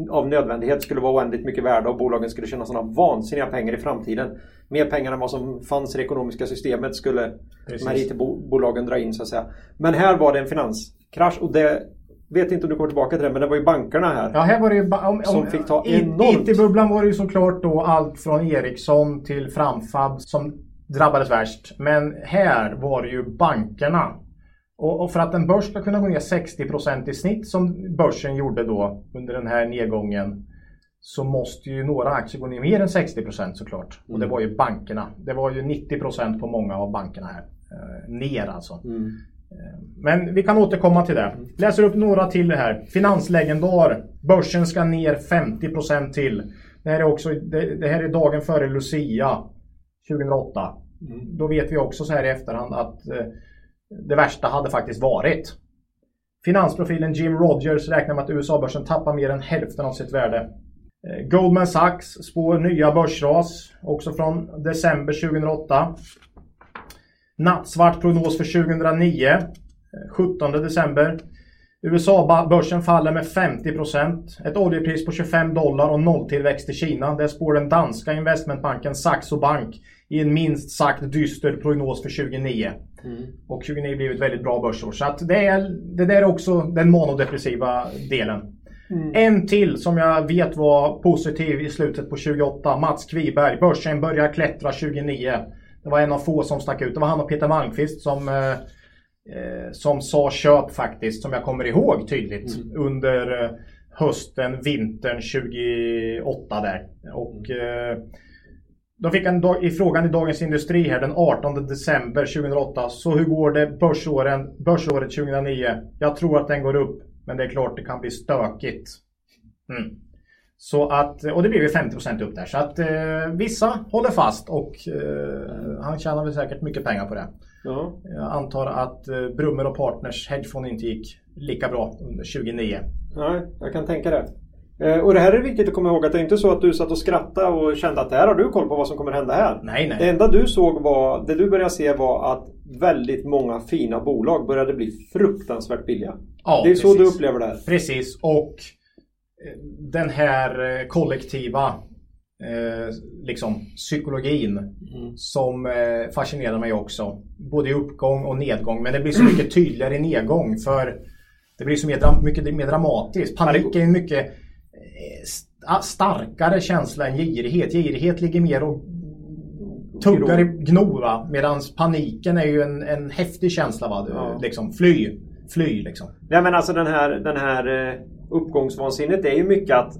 av nödvändighet skulle vara oändligt mycket värda och bolagen skulle tjäna sådana vansinniga pengar i framtiden. Mer pengar än vad som fanns i det ekonomiska systemet skulle Precis. de här IT-bolagen dra in så att säga. Men här var det en finanskrasch och det vet inte om du kommer tillbaka till det men det var ju bankerna här. Ja, här var det ju... Om, om, Som fick ta enormt. IT-bubblan var det ju såklart då allt från Ericsson till Framfab som drabbades värst. Men här var det ju bankerna. Och, för att en börs ska kunna gå ner 60% i snitt som börsen gjorde då under den här nedgången så måste ju några aktier gå ner mer än 60% såklart. Och det var ju bankerna. Det var ju 90% på många av bankerna här. Eh, ner alltså. Mm. Men vi kan återkomma till det. Läser upp några till här. Finanslegendar. Börsen ska ner 50% till. Det här är, också, det, det här är dagen före Lucia 2008. Då vet vi också så här i efterhand att eh, det värsta hade faktiskt varit. Finansprofilen Jim Rogers räknar med att USA-börsen tappar mer än hälften av sitt värde. Eh, Goldman Sachs spår nya börsras, också från december 2008. Nattsvart prognos för 2009, 17 eh, december. USA-börsen faller med 50%. Ett oljepris på 25 dollar och nolltillväxt i Kina. Det spår den danska investmentbanken Saxo Bank i en minst sagt dyster prognos för 2009. Och 2009 blev ett väldigt bra börsår. Så att det, är, det där är också den monodepressiva delen. En till som jag vet var positiv i slutet på 2008. Mats Kviberg. Börsen börjar klättra 2009. Det var en av få som stack ut. Det var han och Peter Malmqvist som, eh, eh, som sa köp faktiskt. Som jag kommer ihåg tydligt. Under eh, hösten, vintern 2008 där. Och eh, då fick han dag- i frågan i Dagens Industri här den 18 december 2008. Så hur går det börsåren, börsåret 2009? Jag tror att den går upp. Men det är klart det kan bli stökigt. Mm. Så att, och det blev ju 50% upp där. Så att eh, vissa håller fast och eh, han tjänar väl säkert mycket pengar på det. Ja. Jag antar att eh, Brummer och Partners hedgefond inte gick lika bra under 2009. Nej, jag kan tänka det. Eh, Och det här är viktigt att komma ihåg att det är inte så att du satt och skrattade och kände att det här har du koll på vad som kommer hända här. Nej, nej. Det enda du såg var, det du började se var att väldigt många fina bolag började bli fruktansvärt billiga. Ja, det är så precis. du upplever det här. Precis, och eh, den här eh, kollektiva liksom, psykologin som eh, fascinerar mig också. Både i uppgång och nedgång. Men det blir så mycket tydligare i nedgång för det blir så mer, mycket mer dramatiskt. Panik är mycket starkare känsla än girighet. Girighet ligger mer och tuggar i gnor va? Medan paniken är ju en, en häftig känsla. Va? Ja. Liksom, fly, fly liksom. Nej men alltså den här, den här eh, uppgångsvansinnet är ju mycket att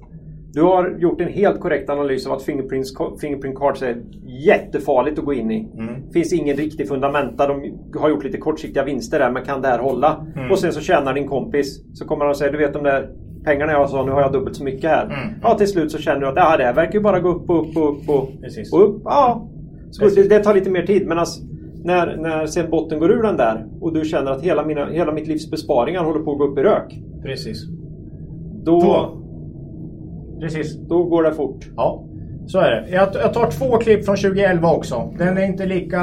du har gjort en helt korrekt analys av att Fingerprints, Fingerprint Cards är jättefarligt att gå in i. Mm. finns ingen riktig fundamenta. De har gjort lite kortsiktiga vinster där, men kan det här hålla? Mm. Och sen så tjänar din kompis. Så kommer han och säger, du vet de där pengarna jag sa, nu har jag dubbelt så mycket här. Mm. Ja, till slut så känner du att ah, det här verkar ju bara gå upp och upp och upp och, Precis. och upp. Ja, så det, det tar lite mer tid. Men alltså, när, när sen botten går ur den där och du känner att hela, mina, hela mitt livs besparingar håller på att gå upp i rök. Precis. Då, Då. Precis. då går det fort. Ja, så är det. Jag, jag tar två klipp från 2011 också. Den är inte lika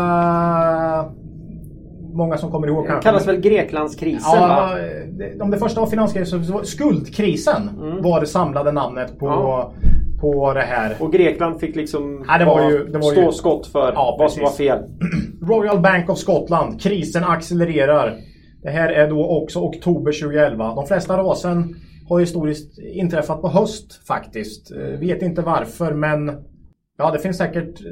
många som kommer ihåg Det kallas väl Greklandskrisen Ja, va? det- om det första var finanskrisen så var skuldkrisen var det samlade namnet på, Mm. Ja. på det här. Och Grekland fick liksom Ja, det var ju- det var stå ju- skott för Ja, vad som var fel. Royal Bank of Scotland. Krisen accelererar. Det här är då också oktober 2011. De flesta rasen har historiskt inträffat på höst faktiskt. Eh, Vet inte varför men ja, det finns säkert eh,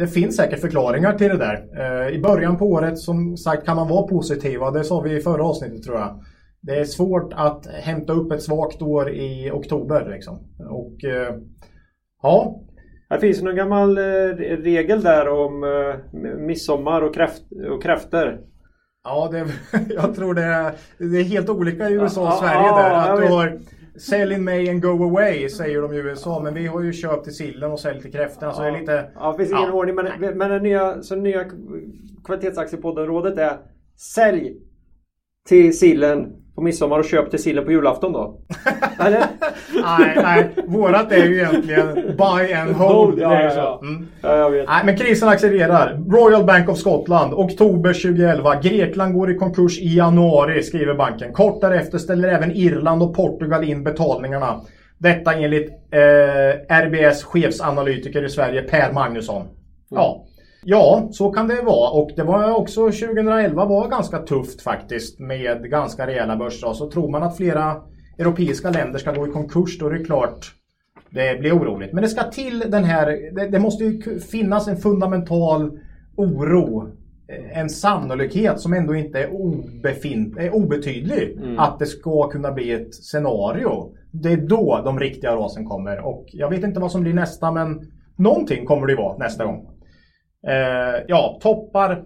det finns säkert förklaringar till det där. Eh, I början på året som sagt kan man vara positiva. Det sa vi i förra avsnittet tror jag. Det är svårt att hämta upp ett svagt år i oktober. Liksom. Och eh, ja, Här finns någon gammal eh, regel där om midsommar och, kräft, och kräfter. Ja, det, jag tror det är, det är helt olika i USA och Sverige där. Att du har Sell in May and go away säger de i USA. Men vi har ju köpt till sillen och sälj till kräftorna. Så det är lite... Ja, det finns ingen Ja. ordning. Men, men den nya, så nya kvalitetsaktiepodden-rådet är Sälj till sillen på midsommar och köp till sillen på julafton då. Eller? nej, nej. Vårat är ju egentligen buy and hold. Ja, ja, så. ja. Mm. Ja, jag vet. Nej, men krisen accelererar. Royal Bank of Scotland, oktober 2011. Grekland går i konkurs i januari, skriver banken. Kort därefter ställer även Irland och Portugal in betalningarna. Detta enligt eh, RBS chefsanalytiker i Sverige, Per Magnusson. Ja. Ja, så kan det vara. Och det var också 2011 var ganska tufft faktiskt med ganska rejäla börsras. Så tror man att flera europeiska länder ska gå i konkurs då är det klart det blir oroligt. Men det ska till den här, det, det måste finnas en fundamental oro. eh, En sannolikhet som ändå inte är, obefint, är obetydlig. Att det ska kunna bli ett scenario. Det är då de riktiga rasen kommer. Och jag vet inte vad som blir nästa men någonting kommer det ju vara nästa gång. Eh, ja, toppar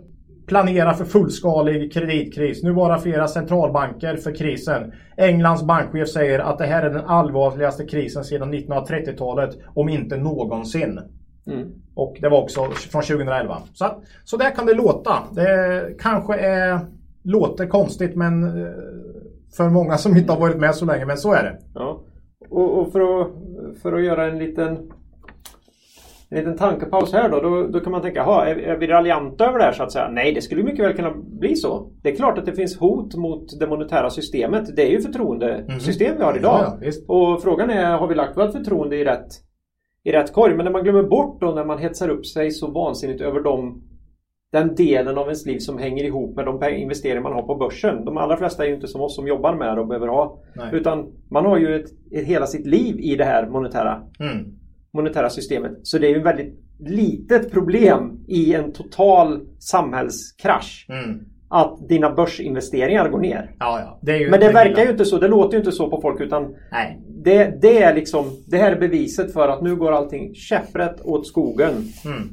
planera för fullskalig kreditkris. Nu varar flera centralbanker för krisen. Englands bankchef säger att det här är den allvarligaste krisen sedan 1930-talet, om inte någonsin. Mm. Och det var också från 2011. Så, att- så där kan det låta. Det kanske är, låter konstigt men eh, för många som inte har varit med så länge, men så är det. Ja. Och, och för, att, för att göra en liten en liten tankepaus här då, då, då kan man tänka, jaha, är, är vi raljanta över det här så att säga? Nej, det skulle mycket väl kunna bli så. Det är klart att det finns hot mot det monetära systemet. Det är ju förtroendesystem vi har idag. Ja, ja, och frågan är, har vi lagt vårt förtroende i rätt, i rätt korg? Men när man glömmer bort då när man hetsar upp sig så vansinnigt över de den delen av ens liv som hänger ihop med de investeringar man har på börsen. De allra flesta är ju inte som oss som jobbar med det och behöver ha. Nej. Utan man har ju ett, ett, hela sitt liv i det här monetära, Mm. Monetära systemet. Så det är ju ett väldigt litet problem i en total samhällskrasch. Mm. Att dina börsinvesteringar går ner. Ja, ja. Det Men det verkar ju inte så. Det låter ju inte så på folk. Utan Nej. det, det är liksom Det här är beviset för att nu går allting käpprätt åt skogen. Mm.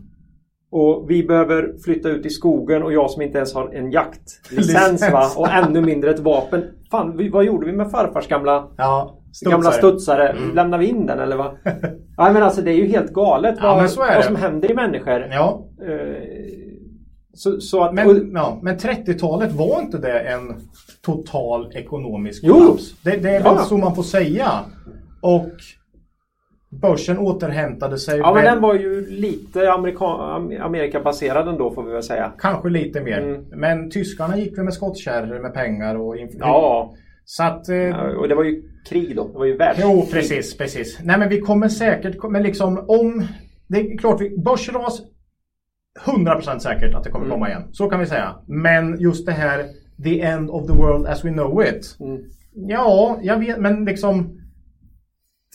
Och vi behöver flytta ut i skogen och jag som inte ens har en jaktlicens Licens. va? Och ännu mindre ett vapen. Fan, vad gjorde vi med farfars gamla, Ja, gamla studsare? Mm. Lämnar vi in den eller vad? ja, men alltså det är ju helt galet Ja, vad, är vad som händer i människor. Ja, Eh, så, så att... och, men, ja, men 30-talet var inte det en total ekonomisk kollaps? Det, det är väl Ja. så man får säga. Och börsen återhämtade sig. ja, men väl- den var ju lite Amerika, Am- Amerikabaserad ändå får vi väl säga. Kanske lite mer. Mm. Men tyskarna gick väl med skottkärror med pengar och Ja, Så att... Eh, ja, och det var ju krig då. Det var ju världskrig. Jo, precis, precis. Nej, men vi kommer säkert... Men liksom om... Det är klart, vi, börsras 100% säkert att det kommer Mm. komma igen. Så kan vi säga. Men just det här the end of the world as we know it. Mm. Ja, jag vet, men liksom...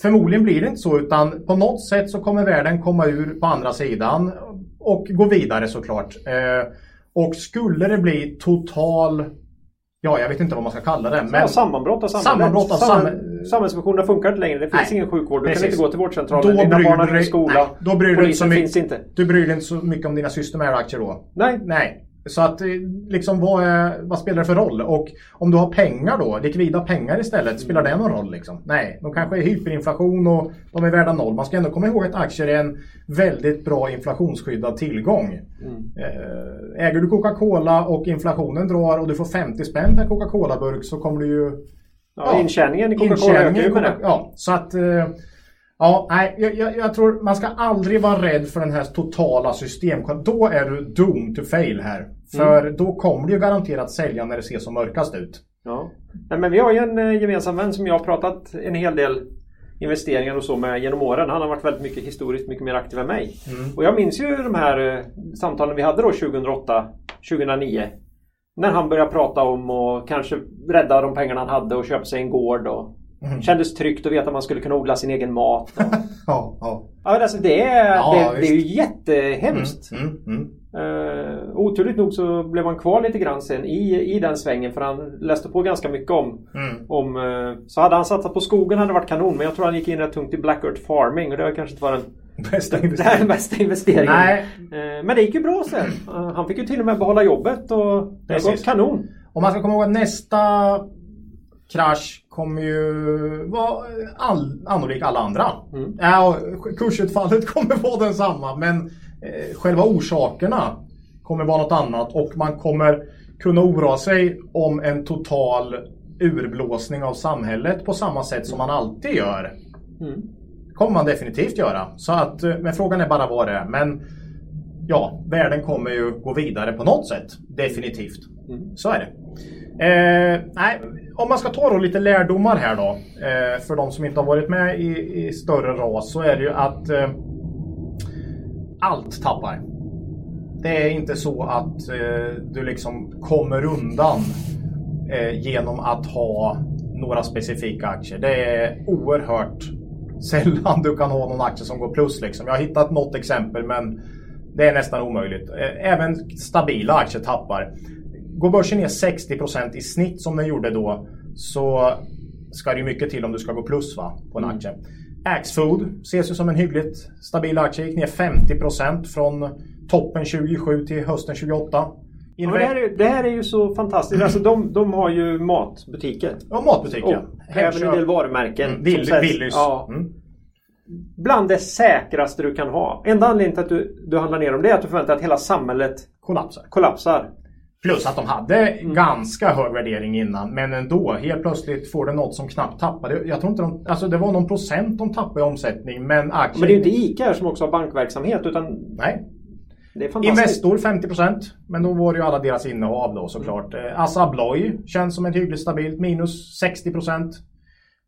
Förmodligen blir det inte så utan på något sätt så kommer världen komma ur på andra sidan och gå vidare såklart. Eh, och skulle det bli total... Ja, jag vet inte vad man ska kalla det. Men Ja, sammanbrott av samhället. Sammanbrott av Samhäll- samhäll- Samhällsfunktionerna funkar inte längre. Det finns Nej, ingen sjukvård. Du precis. kan inte gå till vårdcentralen. Då Dina barn har du ingen skola. nej, då bryr du dig inte så Polisen mycket- finns inte. Du bryr dig inte så mycket om dina Systemair-aktier då? Nej. Nej. Så att eh, liksom vad, är, vad spelar det för roll? Och om du har pengar då, likvida pengar istället, spelar det någon roll liksom? Nej, de kanske är hyperinflation och de är värda noll. Man ska ändå komma ihåg att aktier är en väldigt bra inflationsskyddad tillgång. Eh, Äger du Coca-Cola och inflationen drar och du får 50 spänn per Coca-Cola-burk så kommer du ju Ja, intjäningen i Coca-Cola ökar ju med Coca- det. Ja, så att... eh, Ja, nej, jag, jag, jag tror man ska aldrig vara rädd för den här totala system. Då är du doomed to fail här. För Mm. då kommer du ju garanterat sälja när det ser som mörkast ut. Ja. Nej, men vi har ju en eh, gemensam vän som jag har pratat en hel del investeringar och så med genom åren. Han har varit väldigt mycket historiskt mycket mer aktiv än mig. Och jag minns ju de här eh, samtalen vi hade då 2008, 2009. När han började prata om att kanske rädda de pengarna han hade och köpa sig en gård. Och Kändes tryggt att veta att man skulle kunna odla sin egen mat. Och, Ja, ja. alltså det, är, Ja, det, det är ju jättehemskt. Mm, mm. Uh, oturligt nog så blev han kvar lite grann sen i, i den svängen för han läste på ganska mycket om, Mm. om eh, Så hade han satsat på skogen hade det varit kanon men jag tror han gick in rätt tungt i Black Earth Farming och det har kanske inte varit den Bästa Det här är investering. den bästa investeringen. Nej, Eh, Men det gick ju bra sen. Han fick ju till och med behålla jobbet och det har gått kanon. om man ska komma ihåg att nästa krasch kommer ju vara all, annolik alla andra. Mm. Ja, kursutfallet kommer vara densamma men själva orsakerna kommer vara något annat och man kommer kunna oroa sig om en total urblåsning av samhället på samma sätt som man alltid gör. Mm. kommer man definitivt göra. Så att, eh, men frågan är bara vad det är. Men ja, världen kommer ju gå vidare på något sätt. Definitivt. Mm. Så är det. Eh, nej, om man ska ta då lite lärdomar här då. Eh, för de som inte har varit med i, i större ras så är det ju att eh, allt tappar. Det är inte så att eh, du liksom kommer undan eh, genom att ha några specifika aktier. Det är oerhört sällan du kan ha någon aktie som går plus. Liksom. Jag har hittat något exempel men det är nästan omöjligt. Eh, Även stabila aktier tappar. Går börsen ner 60% i snitt som den gjorde då så ska det mycket till om du ska gå plus va, på en aktie. Axfood ses ju som en hyggligt stabil aktie. Gick ner 50% från toppen 27 till hösten 28. Ja, det, här är, det här är ju så fantastiskt. Alltså, de, de har ju matbutiker. Ja, matbutiker. Och även en del varumärken. Mm, Vill. Willys. Ja, Mm. bland det säkraste du kan ha. Enda anledningen till att du, du handlar ner dem det är att du förväntar dig att hela samhället Kollapsar. kollapsar. Plus att de hade ganska hög värdering innan. Men ändå, helt plötsligt får det något som knappt tappade. Jag tror inte de, alltså det var någon procent de tappade i omsättning. Men aktien... Men det är ju inte ICA som också har bankverksamhet utan Nej. Investor 50% men då var det ju alla deras innehav då såklart. Mm. Eh, Assa Abloy känns som ett hyggligt stabilt minus 60%. Eh,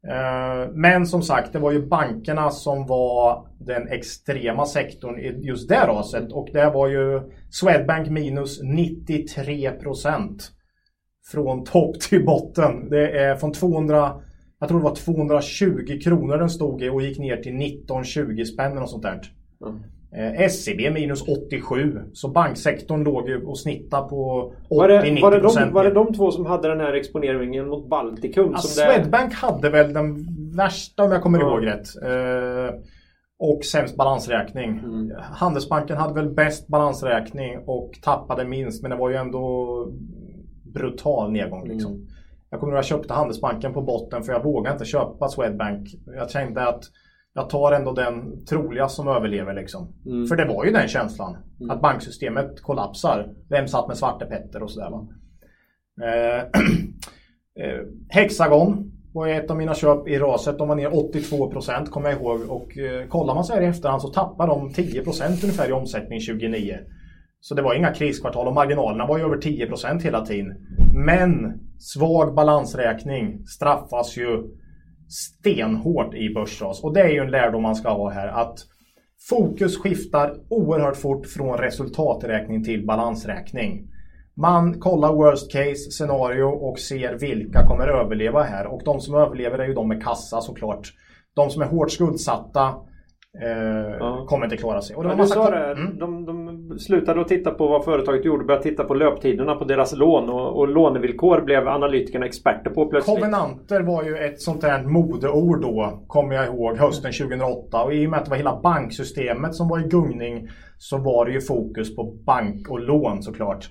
Eh, men som sagt, det var ju bankerna som var den extrema sektorn i just det raset och det var ju Swedbank minus 93% från topp till botten. Det är från 200, jag tror det var 220 kronor den stod i och gick ner till 19-20 spänn eller något sånt där. Mm. Eh, SCB minus 87. Så banksektorn låg ju och snittade på 80-90%. Var det, var, det de, var det de två som hade den här exponeringen mot Baltikum? Ja, som det, Swedbank hade väl den värsta om jag kommer Ja. ihåg rätt. Eh, och sämst balansräkning. Mm. Handelsbanken hade väl bäst balansräkning och tappade minst men det var ju ändå brutal nedgång. Mm. Liksom. Jag kommer ihåg att jag köpte Handelsbanken på botten för jag vågade inte köpa Swedbank. Jag tänkte att jag tar ändå den troliga som överlever. Liksom. Mm. För det var ju den känslan. Att banksystemet kollapsar. Vem satt med Svarte Petter och sådär. Va? Eh, eh, Hexagon var ett av mina köp i raset. De var ner 82% kommer jag ihåg. Och eh, kollar man så här i efterhand så tappar de 10% ungefär i omsättning 2009. Så det var inga kriskvartal och marginalerna var ju över 10% hela tiden. Men svag balansräkning straffas ju stenhårt i börsras. Och det är ju en lärdom man ska ha här. Att fokus skiftar oerhört fort från resultaträkning till balansräkning. Man kollar worst case scenario och ser vilka kommer överleva här. Och de som överlever är ju de med kassa såklart. De som är hårt skuldsatta eh, Ja. kommer inte klara sig. Och det Ja, var du massa sa det. Mm. De, de slutade att titta på vad företaget gjorde och började titta på löptiderna på deras lån och, och lånevillkor blev analytikerna experter på plötsligt. Kovenanter var ju ett sånt där modeord då, kommer jag ihåg, hösten 2008. Och i och med att det var hela banksystemet som var i gungning så var det ju fokus på bank och lån såklart.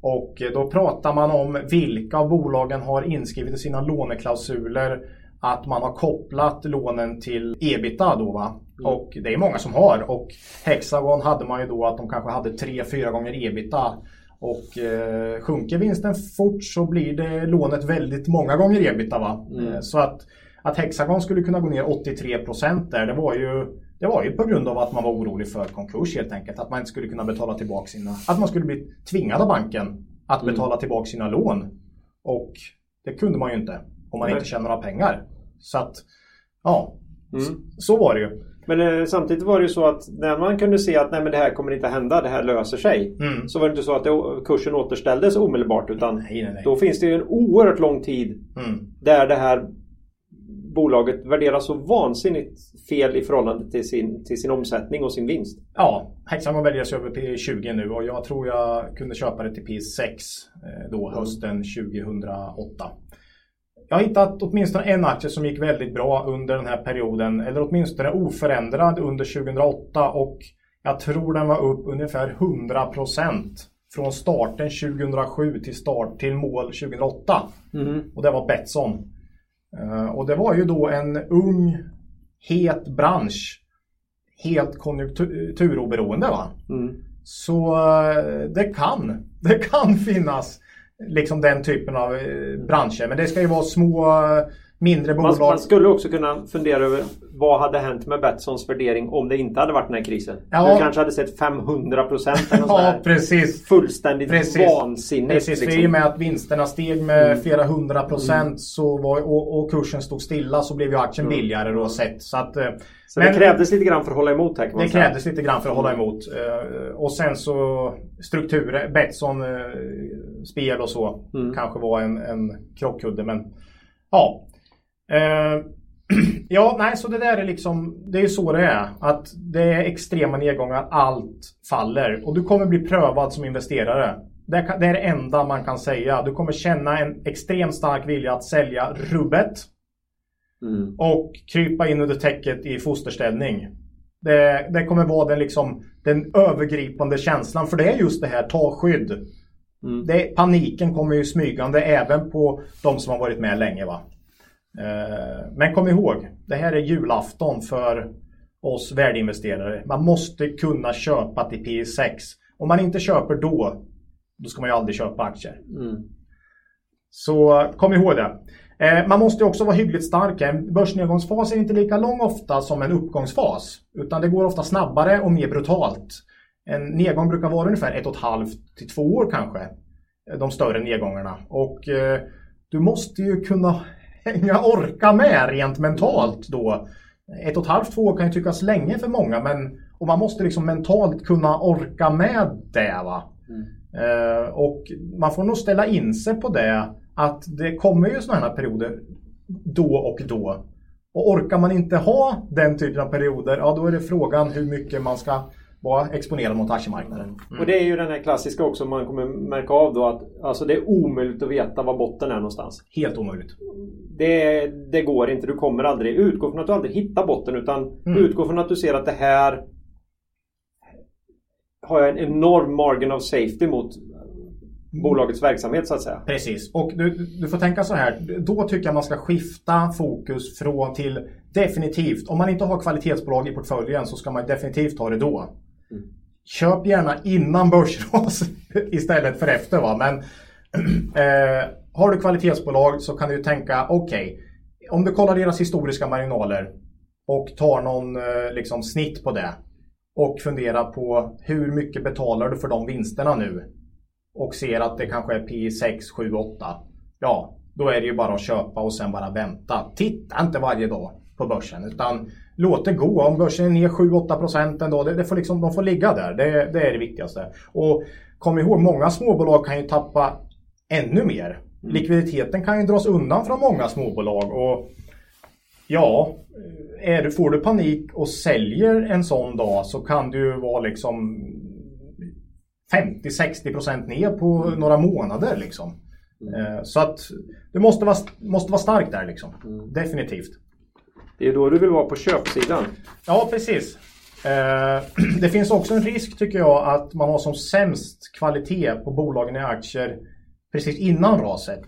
Och eh, då pratar man om vilka av bolagen har inskrivet i sina låneklausuler att man har kopplat lånen till ebita då va. Och det är många som har. Och Hexagon hade man ju då att de kanske hade 3-4 gånger ebita. Och eh, sjunker vinsten fort så blir det lånet väldigt många gånger ebita. Va? Eh, så att, att Hexagon skulle kunna gå ner 83% där, det var, ju, det var ju på grund av att man var orolig för konkurs helt enkelt. Att man inte skulle kunna betala tillbaka sina... Att man skulle bli tvingad av banken att betala tillbaka sina lån. Och det kunde man ju inte om man Nej. inte tjänar några pengar. Så att, ja, Mm. så var det ju. Men eh, samtidigt var det ju så att när man kunde se att nej, men det här kommer inte hända, det här löser sig. Mm. Så var det inte så att det, kursen återställdes omedelbart utan Nej, nej, då finns det ju en oerhört lång tid Mm. där det här bolaget värderas så vansinnigt fel i förhållande till sin, till sin omsättning och sin vinst. Ja, Hexagon värderas över P20 nu och jag tror jag kunde köpa det till P6 eh, då hösten 2008. Jag har hittat åtminstone en aktie som gick väldigt bra under den här perioden. Eller åtminstone oförändrad under 2008 och jag tror den var upp ungefär 100% från starten 2007 till start till mål 2008. Mm. Och det var Betsson. Eh, och det var ju då en ung, het bransch. Helt konjunkturoberoende va. Mm. Så eh, det kan, det kan finnas liksom den typen av eh, branscher. Men det ska ju vara små, eh, mindre Man, bolag. man skulle också kunna fundera över vad hade hänt med Betssons värdering om det inte hade varit den här krisen? Ja. Du kanske hade sett 500 procent eller något Ja, precis. Fullständigt Precis. vansinnigt. Precis, för liksom. i och med att vinsterna steg med Mm. flera hundra procent så var, och, och kursen stod stilla så blev ju aktien Mm. billigare då sett. Så att, eh, Så men- det krävdes lite grann för att hålla emot här kan man Det säga. krävdes lite grann för att hålla emot. Eh, Och sen så strukturer, Betsson eh, spel och så Mm. kanske var en, en krockkudde. Men ja. Eh, Ja, nej, så det där är liksom, det är så det är. Att det är extrema nedgångar, allt faller. Och du kommer bli prövad som investerare. Det, kan, det är det enda man kan säga. Du kommer känna en extremt stark vilja att sälja rubbet Mm. och krypa in under täcket i fosterställning. Det, det kommer vara den, liksom, den övergripande känslan. För det är just det här, ta skydd. Mm. Det, paniken kommer ju smygande även på de som har varit med länge. Va? Eh, men kom ihåg, det här är julafton för oss värdeinvesterare. Man måste kunna köpa till P6. Om man inte köper då, då ska man ju aldrig köpa aktier. Mm. Så kom ihåg det. Eh, Man måste också vara hyggligt stark. En börsnedgångsfas är inte lika lång ofta som en uppgångsfas. Utan det går ofta snabbare och mer brutalt. En nedgång brukar vara ungefär ett och ett halvt till två år kanske. De större nedgångarna. Och eh, du måste ju kunna hänga, orka med rent mentalt då. Ett och ett halvt, två år kan ju tyckas länge för många. Men, och man måste liksom mentalt kunna orka med det. va. Eh, och man får nog ställa in sig på det att det kommer ju sådana här perioder då och då. Och orkar man inte ha den typen av perioder, ja då är det frågan hur mycket man ska vara exponerad mot aktiemarknaden. Mm. Och det är ju den här klassiska också man kommer märka av då att alltså det är omöjligt att veta var botten är någonstans. Helt omöjligt. Det, det går inte. Du kommer aldrig utgå från att du aldrig hittar botten utan Mm. utgå från att du ser att det här har jag en enorm margin of safety mot bolagets verksamhet så att säga. Precis. Och du, du får tänka så här. Då tycker jag man ska skifta fokus från till definitivt. Om man inte har kvalitetsbolag i portföljen så ska man definitivt ha det då. Köp gärna innan börsras istället för efter. Va? Men eh, har du kvalitetsbolag så kan du tänka okej. om du kollar deras historiska marginaler och tar någon eh, liksom, snitt på det och funderar på hur mycket betalar du för de vinsterna nu? och ser att det kanske är P 6, 7, 8. Ja, då är det ju bara att köpa och sen bara vänta. Titta inte varje dag på börsen utan låt det gå. Om börsen är ner 7-8 procent en dag, det, det får liksom, de får ligga där. Det, det är det viktigaste. Och kom ihåg, många småbolag kan ju tappa ännu mer. Likviditeten kan ju dras undan från många småbolag. Och ja, är, du- får du panik och säljer en sån dag så kan du vara liksom 50-60% ner på några månader liksom. Eh, Så att du måste vara, måste vara stark där liksom. Definitivt. Det är då du vill vara på köpsidan. Ja, precis. Eh, Det finns också en risk tycker jag att man har som sämst kvalitet på bolagen i aktier precis innan raset.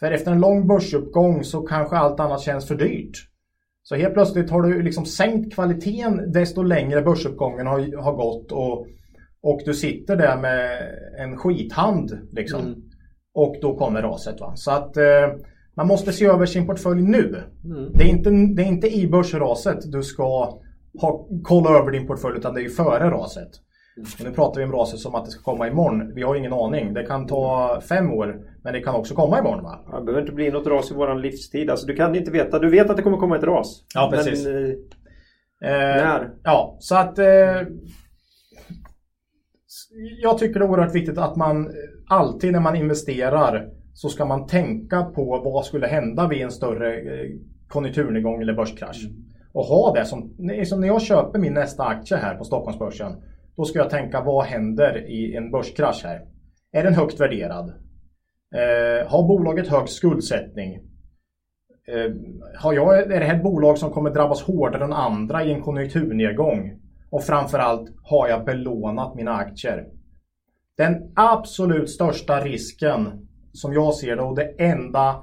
För efter en lång börsuppgång så kanske allt annat känns för dyrt. Så helt plötsligt har du liksom sänkt kvaliteten desto längre börsuppgången har, har gått och, och du sitter där med en skithand liksom. Mm. Och då kommer raset. Va? Så att eh, man måste se över sin portfölj nu. Mm. Det, är inte, det är inte i börsraset du ska ha, kolla över din portfölj utan det är ju före raset. Och nu pratar vi om raset som att det ska komma imorgon. Vi har ingen aning. Det kan ta fem år men det kan också komma imorgon. Va? Ja, Det behöver inte bli något ras i våran livstid. Alltså, du kan inte veta. Du vet att det kommer komma ett ras. Ja, precis. Men, eh, Eh, När? Ja, så att eh, jag tycker det är oerhört viktigt att man alltid när man investerar så ska man tänka på vad skulle hända vid en större eh, konjunkturnedgång eller börskrasch. Och ha det som, som när jag köper min nästa aktie här på Stockholmsbörsen. Då ska jag tänka vad händer i en börskrasch här? Är den högt värderad? Eh, har bolaget hög skuldsättning? Eh, har jag, är det här ett bolag som kommer drabbas hårdare än andra i en konjunkturnedgång? Och framförallt, har jag belånat mina aktier? Den absolut största risken som jag ser det och det enda,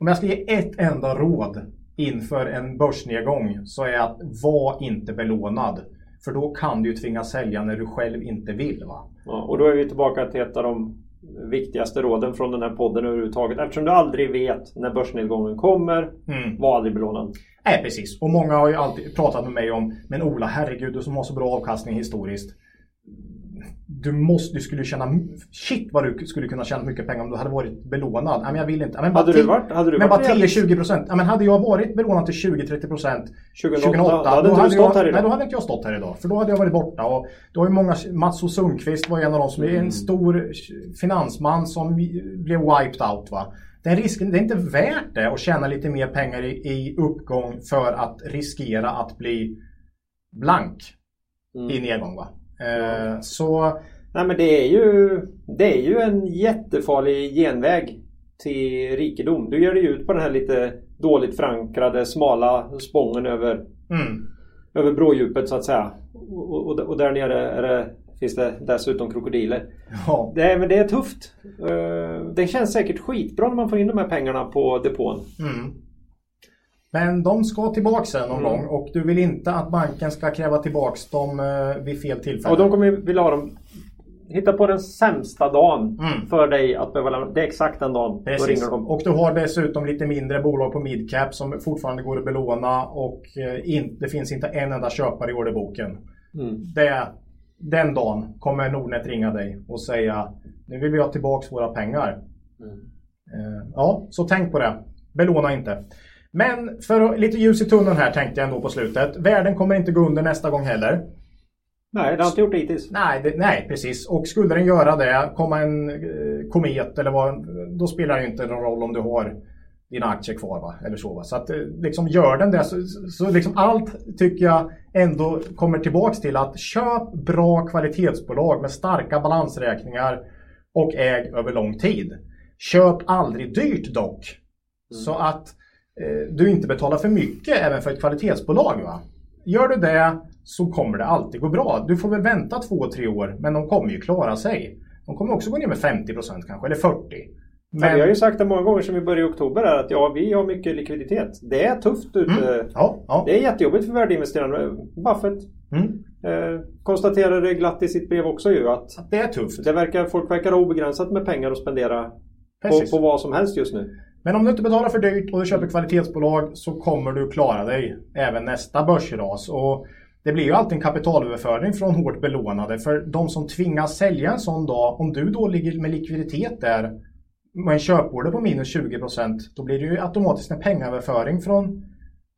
om jag ska ge ett enda råd inför en börsnedgång så är att var inte belånad. För då kan du ju tvingas sälja när du själv inte vill. Va? Ja, och då är vi tillbaka till ett av de viktigaste råden från den här podden överhuvudtaget. Eftersom du aldrig vet när börsnedgången kommer, mm. var aldrig belånad. Nej, precis. Och många har ju alltid pratat med mig om, men Ola, herregud, du som har så bra avkastning historiskt du, måste, du skulle tjäna... Shit vad du skulle kunna tjäna mycket pengar om du hade varit belånad. men jag vill inte. Men hade, du varit, hade du men varit bara 10-20 procent. men hade jag varit belånad till 20-30 procent 2008, då hade, då hade jag, här idag. Nej, då hade inte jag stått här idag. För då hade jag varit borta. Och då har ju många... Mats O Sundqvist var en av dem som mm. är en stor finansman som blev wiped out. Va? Den risken, det är inte värt det att tjäna lite mer pengar i, i uppgång för att riskera att bli blank mm. i nedgång. Va? Eh, så... Nej men det är, ju, det är ju en jättefarlig genväg till rikedom. Du ger dig ut på den här lite dåligt förankrade smala spången över, mm. över brådjupet så att säga. Och, och, och där nere det, finns det dessutom krokodiler. Ja. Det, men det är tufft. Eh, det känns säkert skitbra när man får in de här pengarna på depån. Mm. Men de ska tillbaka sen någon mm. gång och du vill inte att banken ska kräva tillbaka dem eh, vid fel tillfälle. Och de kommer vilja ha dem Hitta på den sämsta dagen mm. för dig att behöva lämna. Det är exakt den dagen. Precis. Då ringer de. Och du har dessutom lite mindre bolag på midcap som fortfarande går att belåna och eh, in, det finns inte en enda köpare i orderboken. Mm. Det, den dagen kommer Nordnet ringa dig och säga nu vill vi ha tillbaka våra pengar. Mm. Eh, ja, så tänk på det. Belåna inte. Men för lite ljus i tunneln här tänkte jag ändå på slutet. Världen kommer inte gå under nästa gång heller. Nej, det har inte gjort det hittills. Nej, det, nej, precis. Och skulle den göra det, komma en eh, komet eller vad, då spelar det inte någon roll om du har dina aktier kvar. Va? Eller så, va? så att eh, liksom gör den det så, så liksom allt tycker jag ändå kommer tillbaks till att köp bra kvalitetsbolag med starka balansräkningar och äg över lång tid. Köp aldrig dyrt dock. Mm. Så att eh, du inte betalar för mycket även för ett kvalitetsbolag. Va? Gör du det så kommer det alltid gå bra. Du får väl vänta två, tre år, men de kommer ju klara sig. De kommer också gå ner med 50% kanske, eller 40. Men... Ja, vi har ju sagt det många gånger som vi började i oktober här att ja, vi har mycket likviditet. Det är tufft ute. Mm. Ja, ja. Det är jättejobbigt för värdeinvesterarna. Buffett mm. eh, konstaterar det glatt i sitt brev också ju att det är tufft. Det verkar, folk verkar ha obegränsat med pengar att spendera på, på, vad som helst just nu. Men om du inte betalar för dyrt och du köper kvalitetsbolag så kommer du klara dig även nästa börsras. Och det blir ju alltid en kapitalöverföring från hårt belånade. För de som tvingas sälja en sån dag, om du då ligger med likviditet där med en köporder på minus 20% då blir det ju automatiskt en pengaöverföring från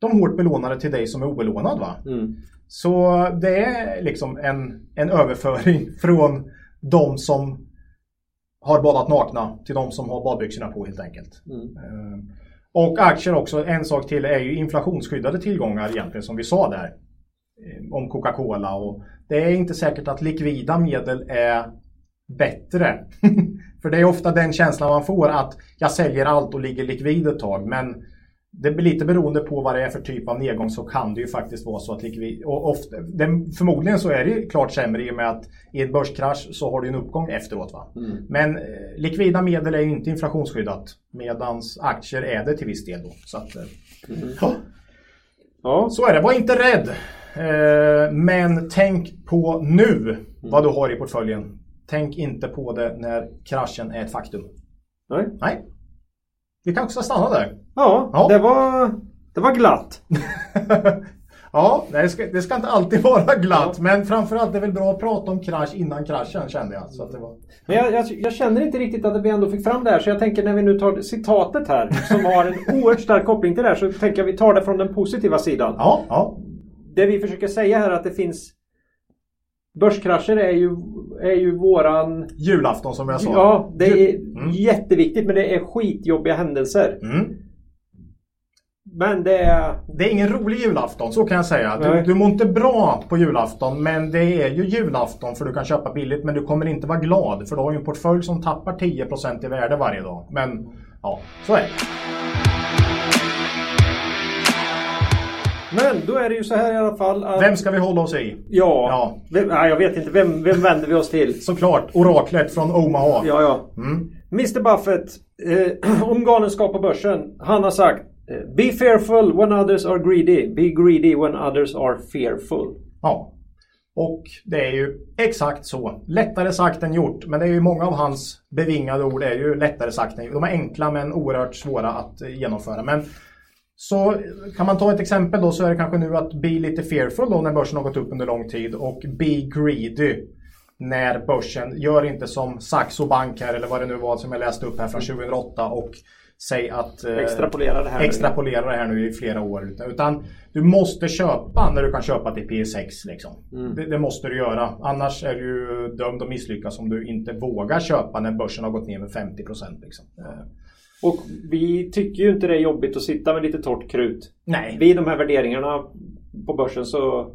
de hårt belånade till dig som är obelånad. Va? Mm. Så det är liksom en, en överföring från de som har badat nakna till de som har badbyxorna på helt enkelt. Mm. Eh, och aktier också, en sak till är ju inflationsskyddade tillgångar egentligen som vi sa där. Eh, om Coca-Cola och det är inte säkert att likvida medel är bättre. För det är ofta den känslan man får att jag säljer allt och ligger likvid ett tag. Men det blir lite beroende på vad det är för typ av nedgång så kan det ju faktiskt vara så att likvid... Och ofta, det, förmodligen så är det klart sämre i och med att i en börskrasch så har du en uppgång efteråt. Va? Mm. Men eh, likvida medel är ju inte inflationsskyddat medan aktier är det till viss del. Då. Så, att, mm. ja. Ja. så är det, var inte rädd. Eh, men tänk på nu mm. vad du har i portföljen. Tänk inte på det när kraschen är ett faktum. Nej. Nej. Vi kanske ska stanna där. Ja, ja. Det, var, det var glatt. ja, det ska, det ska inte alltid vara glatt. Ja. Men framförallt är det väl bra att prata om krasch innan kraschen kände jag. Så att det var... Men jag, jag, jag, känner inte riktigt att vi ändå fick fram det här. Så jag tänker när vi nu tar citatet här som har en oerhört stark koppling till det här. Så tänker jag att vi tar det från den positiva sidan. Ja, ja det vi försöker säga här är att det finns Börskrascher är ju, är ju våran... Julafton som jag sa. Ja, det är mm. jätteviktigt men det är skitjobbiga händelser. Mm. Men det är... Det är ingen rolig julafton, så kan jag säga. Du, du mår inte bra på julafton, men det är ju julafton för du kan köpa billigt. Men du kommer inte vara glad, för du har ju en portfölj som tappar 10% i värde varje dag. Men ja, så är det. Men då är det ju så här i alla fall att... Vem ska vi hålla oss i? Ja. Ja. Vem, nej, jag vet inte. Vem, vem vänder vi oss till? Såklart, oraklet från Omaha. Ja, ja. Mm. Mr Buffett, eh, om galenskap på börsen. Han har sagt Be fearful when others are greedy. Be greedy when others are fearful. Ja. Och det är ju exakt så. Lättare sagt än gjort. Men det är ju många av hans bevingade ord är ju lättare sagt än gjort. De är enkla men oerhört svåra att eh, genomföra. Men så kan man ta ett exempel då så är det kanske nu att be lite fearful då när börsen har gått upp under lång tid och be greedy när börsen gör inte som Saxo Bank här eller vad det nu var som jag läste upp här från 2008 och säg att eh, Extrapolera det här. nu. extrapolera det här nu i flera år. Utan du måste köpa när du kan köpa till P6. Liksom. Mm. Det, det måste du göra. Annars är du dömd att misslyckas om du inte vågar köpa när börsen har gått ner med 50 procent. Liksom. Eh, Och vi tycker ju inte det är jobbigt att sitta med lite torrt krut. nej, Vid de här värderingarna på börsen så,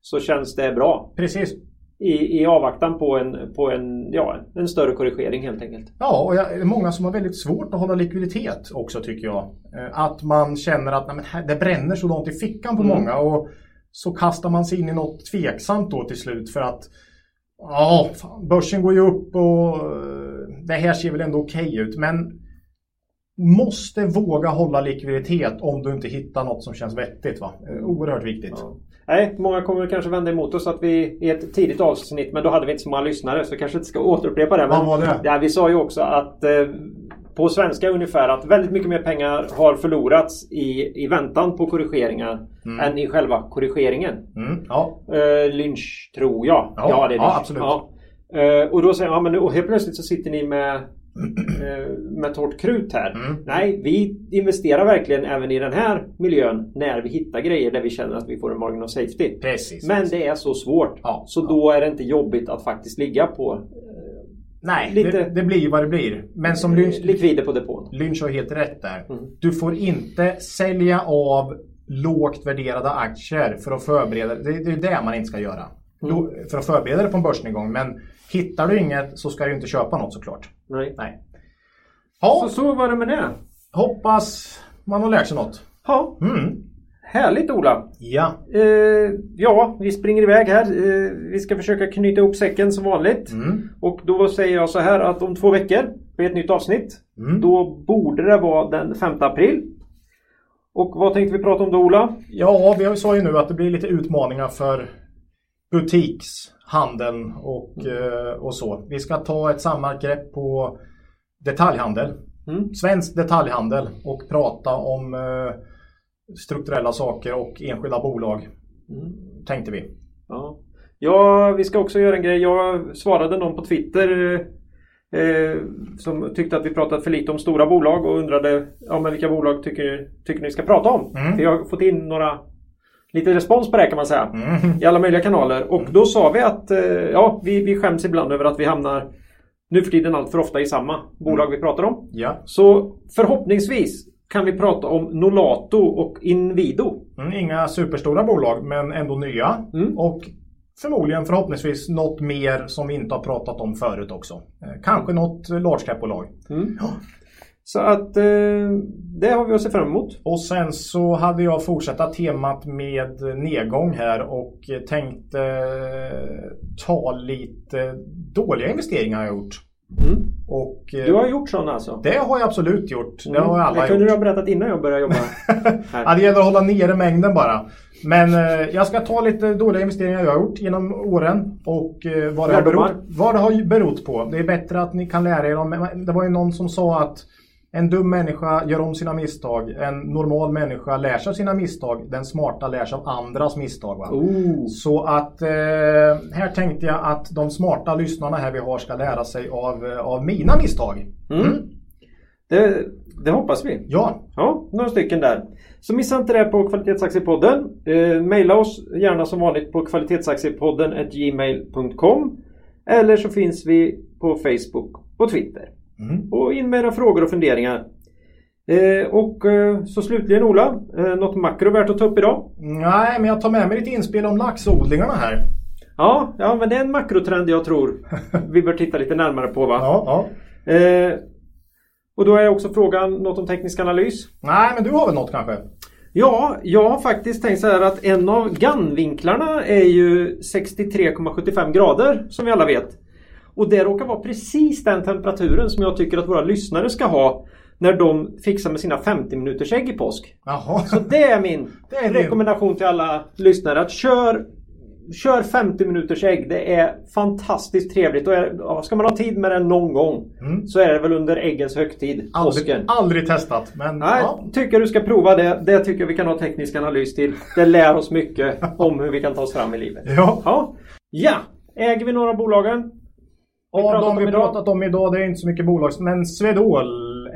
så känns det bra. precis. I, i avvaktan på en, på en, ja, en större korrigering helt enkelt. Ja, och jag, många som har väldigt svårt att hålla likviditet också tycker jag. Eh, Att man känner att nej, men det bränner så långt i fickan på Mm. många och så kastar man sig in i något tveksamt då till slut för att ja, fan, börsen går ju upp och eh, det här ser väl ändå okej ut men måste våga hålla likviditet om du inte hittar något som känns vettigt. Va? Eh, Oerhört viktigt. Ja. Nej, många kommer kanske vända emot oss att vi i ett tidigt avsnitt, men då hade vi inte så många lyssnare så kanske inte ska återupprepa det. Men, Vad var det? Ja, vi sa ju också att eh, på svenska ungefär att väldigt mycket mer pengar har förlorats i, i väntan på korrigeringar än i själva korrigeringen. Mm, ja. Eh, Lynch tror jag. Ja, det är ja, Lynch. absolut. Ja. Eh, och då säger man, ja, men nu, och helt plötsligt så sitter ni med med torrt krut här. Mm. Nej, vi investerar verkligen även i den här miljön när vi hittar grejer där vi känner att vi får en margin of safety. Precis. Men det är så svårt. Ja, så ja. då är det inte jobbigt att faktiskt ligga på Nej, lite- det, det blir ju vad det blir. Men som Lynch, likvider på depån. Lynch har helt rätt där. Mm. Du får inte sälja av lågt värderade aktier för att förbereda det. Det är det man inte ska göra. Mm. För att förbereda dig på en börsnedgång. Men hittar du inget så ska du inte köpa något såklart. Nej. Nej. Ja, Så, så var det med det. hoppas man har lärt sig något. Ja, Mm. härligt Ola. Ja. Eh, ja, vi springer iväg här. Eh, vi ska försöka knyta ihop säcken som vanligt. Mm. Och då säger jag så här att om två veckor blir ett nytt avsnitt. Mm. Då borde det vara den 5 april. Och vad tänkte vi prata om då Ola? Ja, vi sa ju nu att det blir lite utmaningar för butikshandeln och, eh, och så. Vi ska ta ett samlat grepp på detaljhandel. Mm. Svensk detaljhandel och prata om eh, strukturella saker och enskilda bolag. Mm. Tänkte vi. Ja. ja, vi ska också göra en grej. Jag svarade någon på Twitter eh, som tyckte att vi pratat för lite om stora bolag och undrade ja, men vilka bolag tycker, tycker ni ska prata om? Mm. Vi har fått in några lite respons på det kan man säga. Mm. I alla möjliga kanaler. Och då sa vi att eh, ja, vi, vi skäms ibland över att vi hamnar nu för tiden allt för ofta i samma bolag vi pratar om. Ja. Så förhoppningsvis kan vi prata om Nolato och Inwido. Mm, inga superstora bolag men ändå nya. Mm. Och förmodligen förhoppningsvis något mer som vi inte har pratat om förut också. Eh, kanske något large cap-bolag. Mm. Så att eh, det har vi att se fram emot. Och sen så hade jag fortsätta temat med nedgång här och tänkte eh, ta lite dåliga investeringar jag gjort. Mm. Och eh, Du har gjort sådana alltså? det har jag absolut gjort. Det har Mm. alla det kunde gjort. du ha berättat innan jag började jobba här. Ja, det gäller att hålla nere mängden bara. Men eh, jag ska ta lite dåliga investeringar jag har gjort genom åren och eh, vad, det berott, vad det har berott på. Det är bättre att ni kan lära er om... Det var ju någon som sa att en dum människa gör om sina misstag. En normal människa lär sig av sina misstag. Den smarta lär sig av andras misstag. Va? Oh. Så att eh, här tänkte jag att de smarta lyssnarna här vi har ska lära sig av, eh, av mina misstag. Mm. Det, det hoppas vi. Ja, Ja, några stycken där. Så missa inte det på Kvalitetsaktiepodden. Eh, maila oss gärna som vanligt på kvalitetsaktiepodden gmail.com Eller så finns vi på Facebook och Twitter. Mm. Och in med era frågor och funderingar. Eh, och eh, så slutligen Ola, eh, något makro värt att ta upp idag? nej men jag tar med mig lite inspel om laxodlingarna här. Ja, ja men det är en makrotrend jag tror vi bör titta lite närmare på va? Ja, ja. Eh, och då är också frågan något om teknisk analys. Nej, men du har väl något kanske? Ja, jag har faktiskt tänkt så här att en av GAN-vinklarna är ju 63,75 grader som vi alla vet. Och det råkar vara precis den temperaturen som jag tycker att våra lyssnare ska ha när de fixar med sina 50 minuters ägg i påsk. Jaha. Så det är min Det är rekommendation till alla lyssnare. Att kör, kör 50 minuters ägg. Det är fantastiskt trevligt. Och är, ja, ska man ha tid med det någon gång Mm. så är det väl under äggens högtid, Aldrig, påsken. aldrig testat. Men Nej, ja. tycker du ska prova det. Det tycker jag vi kan ha teknisk analys till. Det lär oss mycket om hur vi kan ta oss fram i livet. Ja. Ja, ja. äger vi några bolagen? Vi pratat de om vi idag. pratat om idag, det är inte så mycket bolag. Men Swedol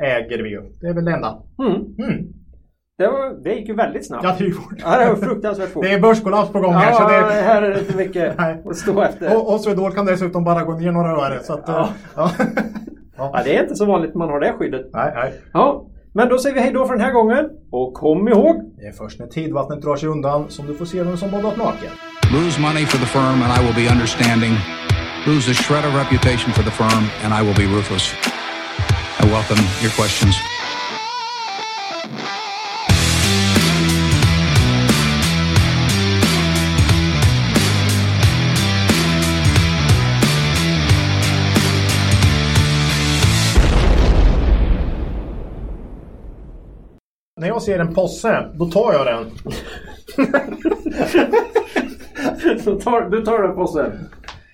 äger vi ju. Det är väl det enda. Mm. Mm. Det, var, det gick ju väldigt snabbt. Ja, det är ju fort. Ja, det var fruktansvärt fort. Det är börskollaps på gång här. ja, Så det här är det inte mycket att stå efter. och, och Swedol kan dessutom bara gå ner några öre. Så att, ja. ja. Ja, det är inte så vanligt man har det skyddet. Nej, nej. Ja, men då säger vi hej då för den här gången. Och kom ihåg, Det är först när tidvattnet drar sig undan som du får se vem som badat naken. Lose money for the firm and I will be understanding. Lose a shred of reputation for the firm and I will be ruthless. I welcome your questions. När jag ser en posse, då tar jag den. så tar, du tar den på sen.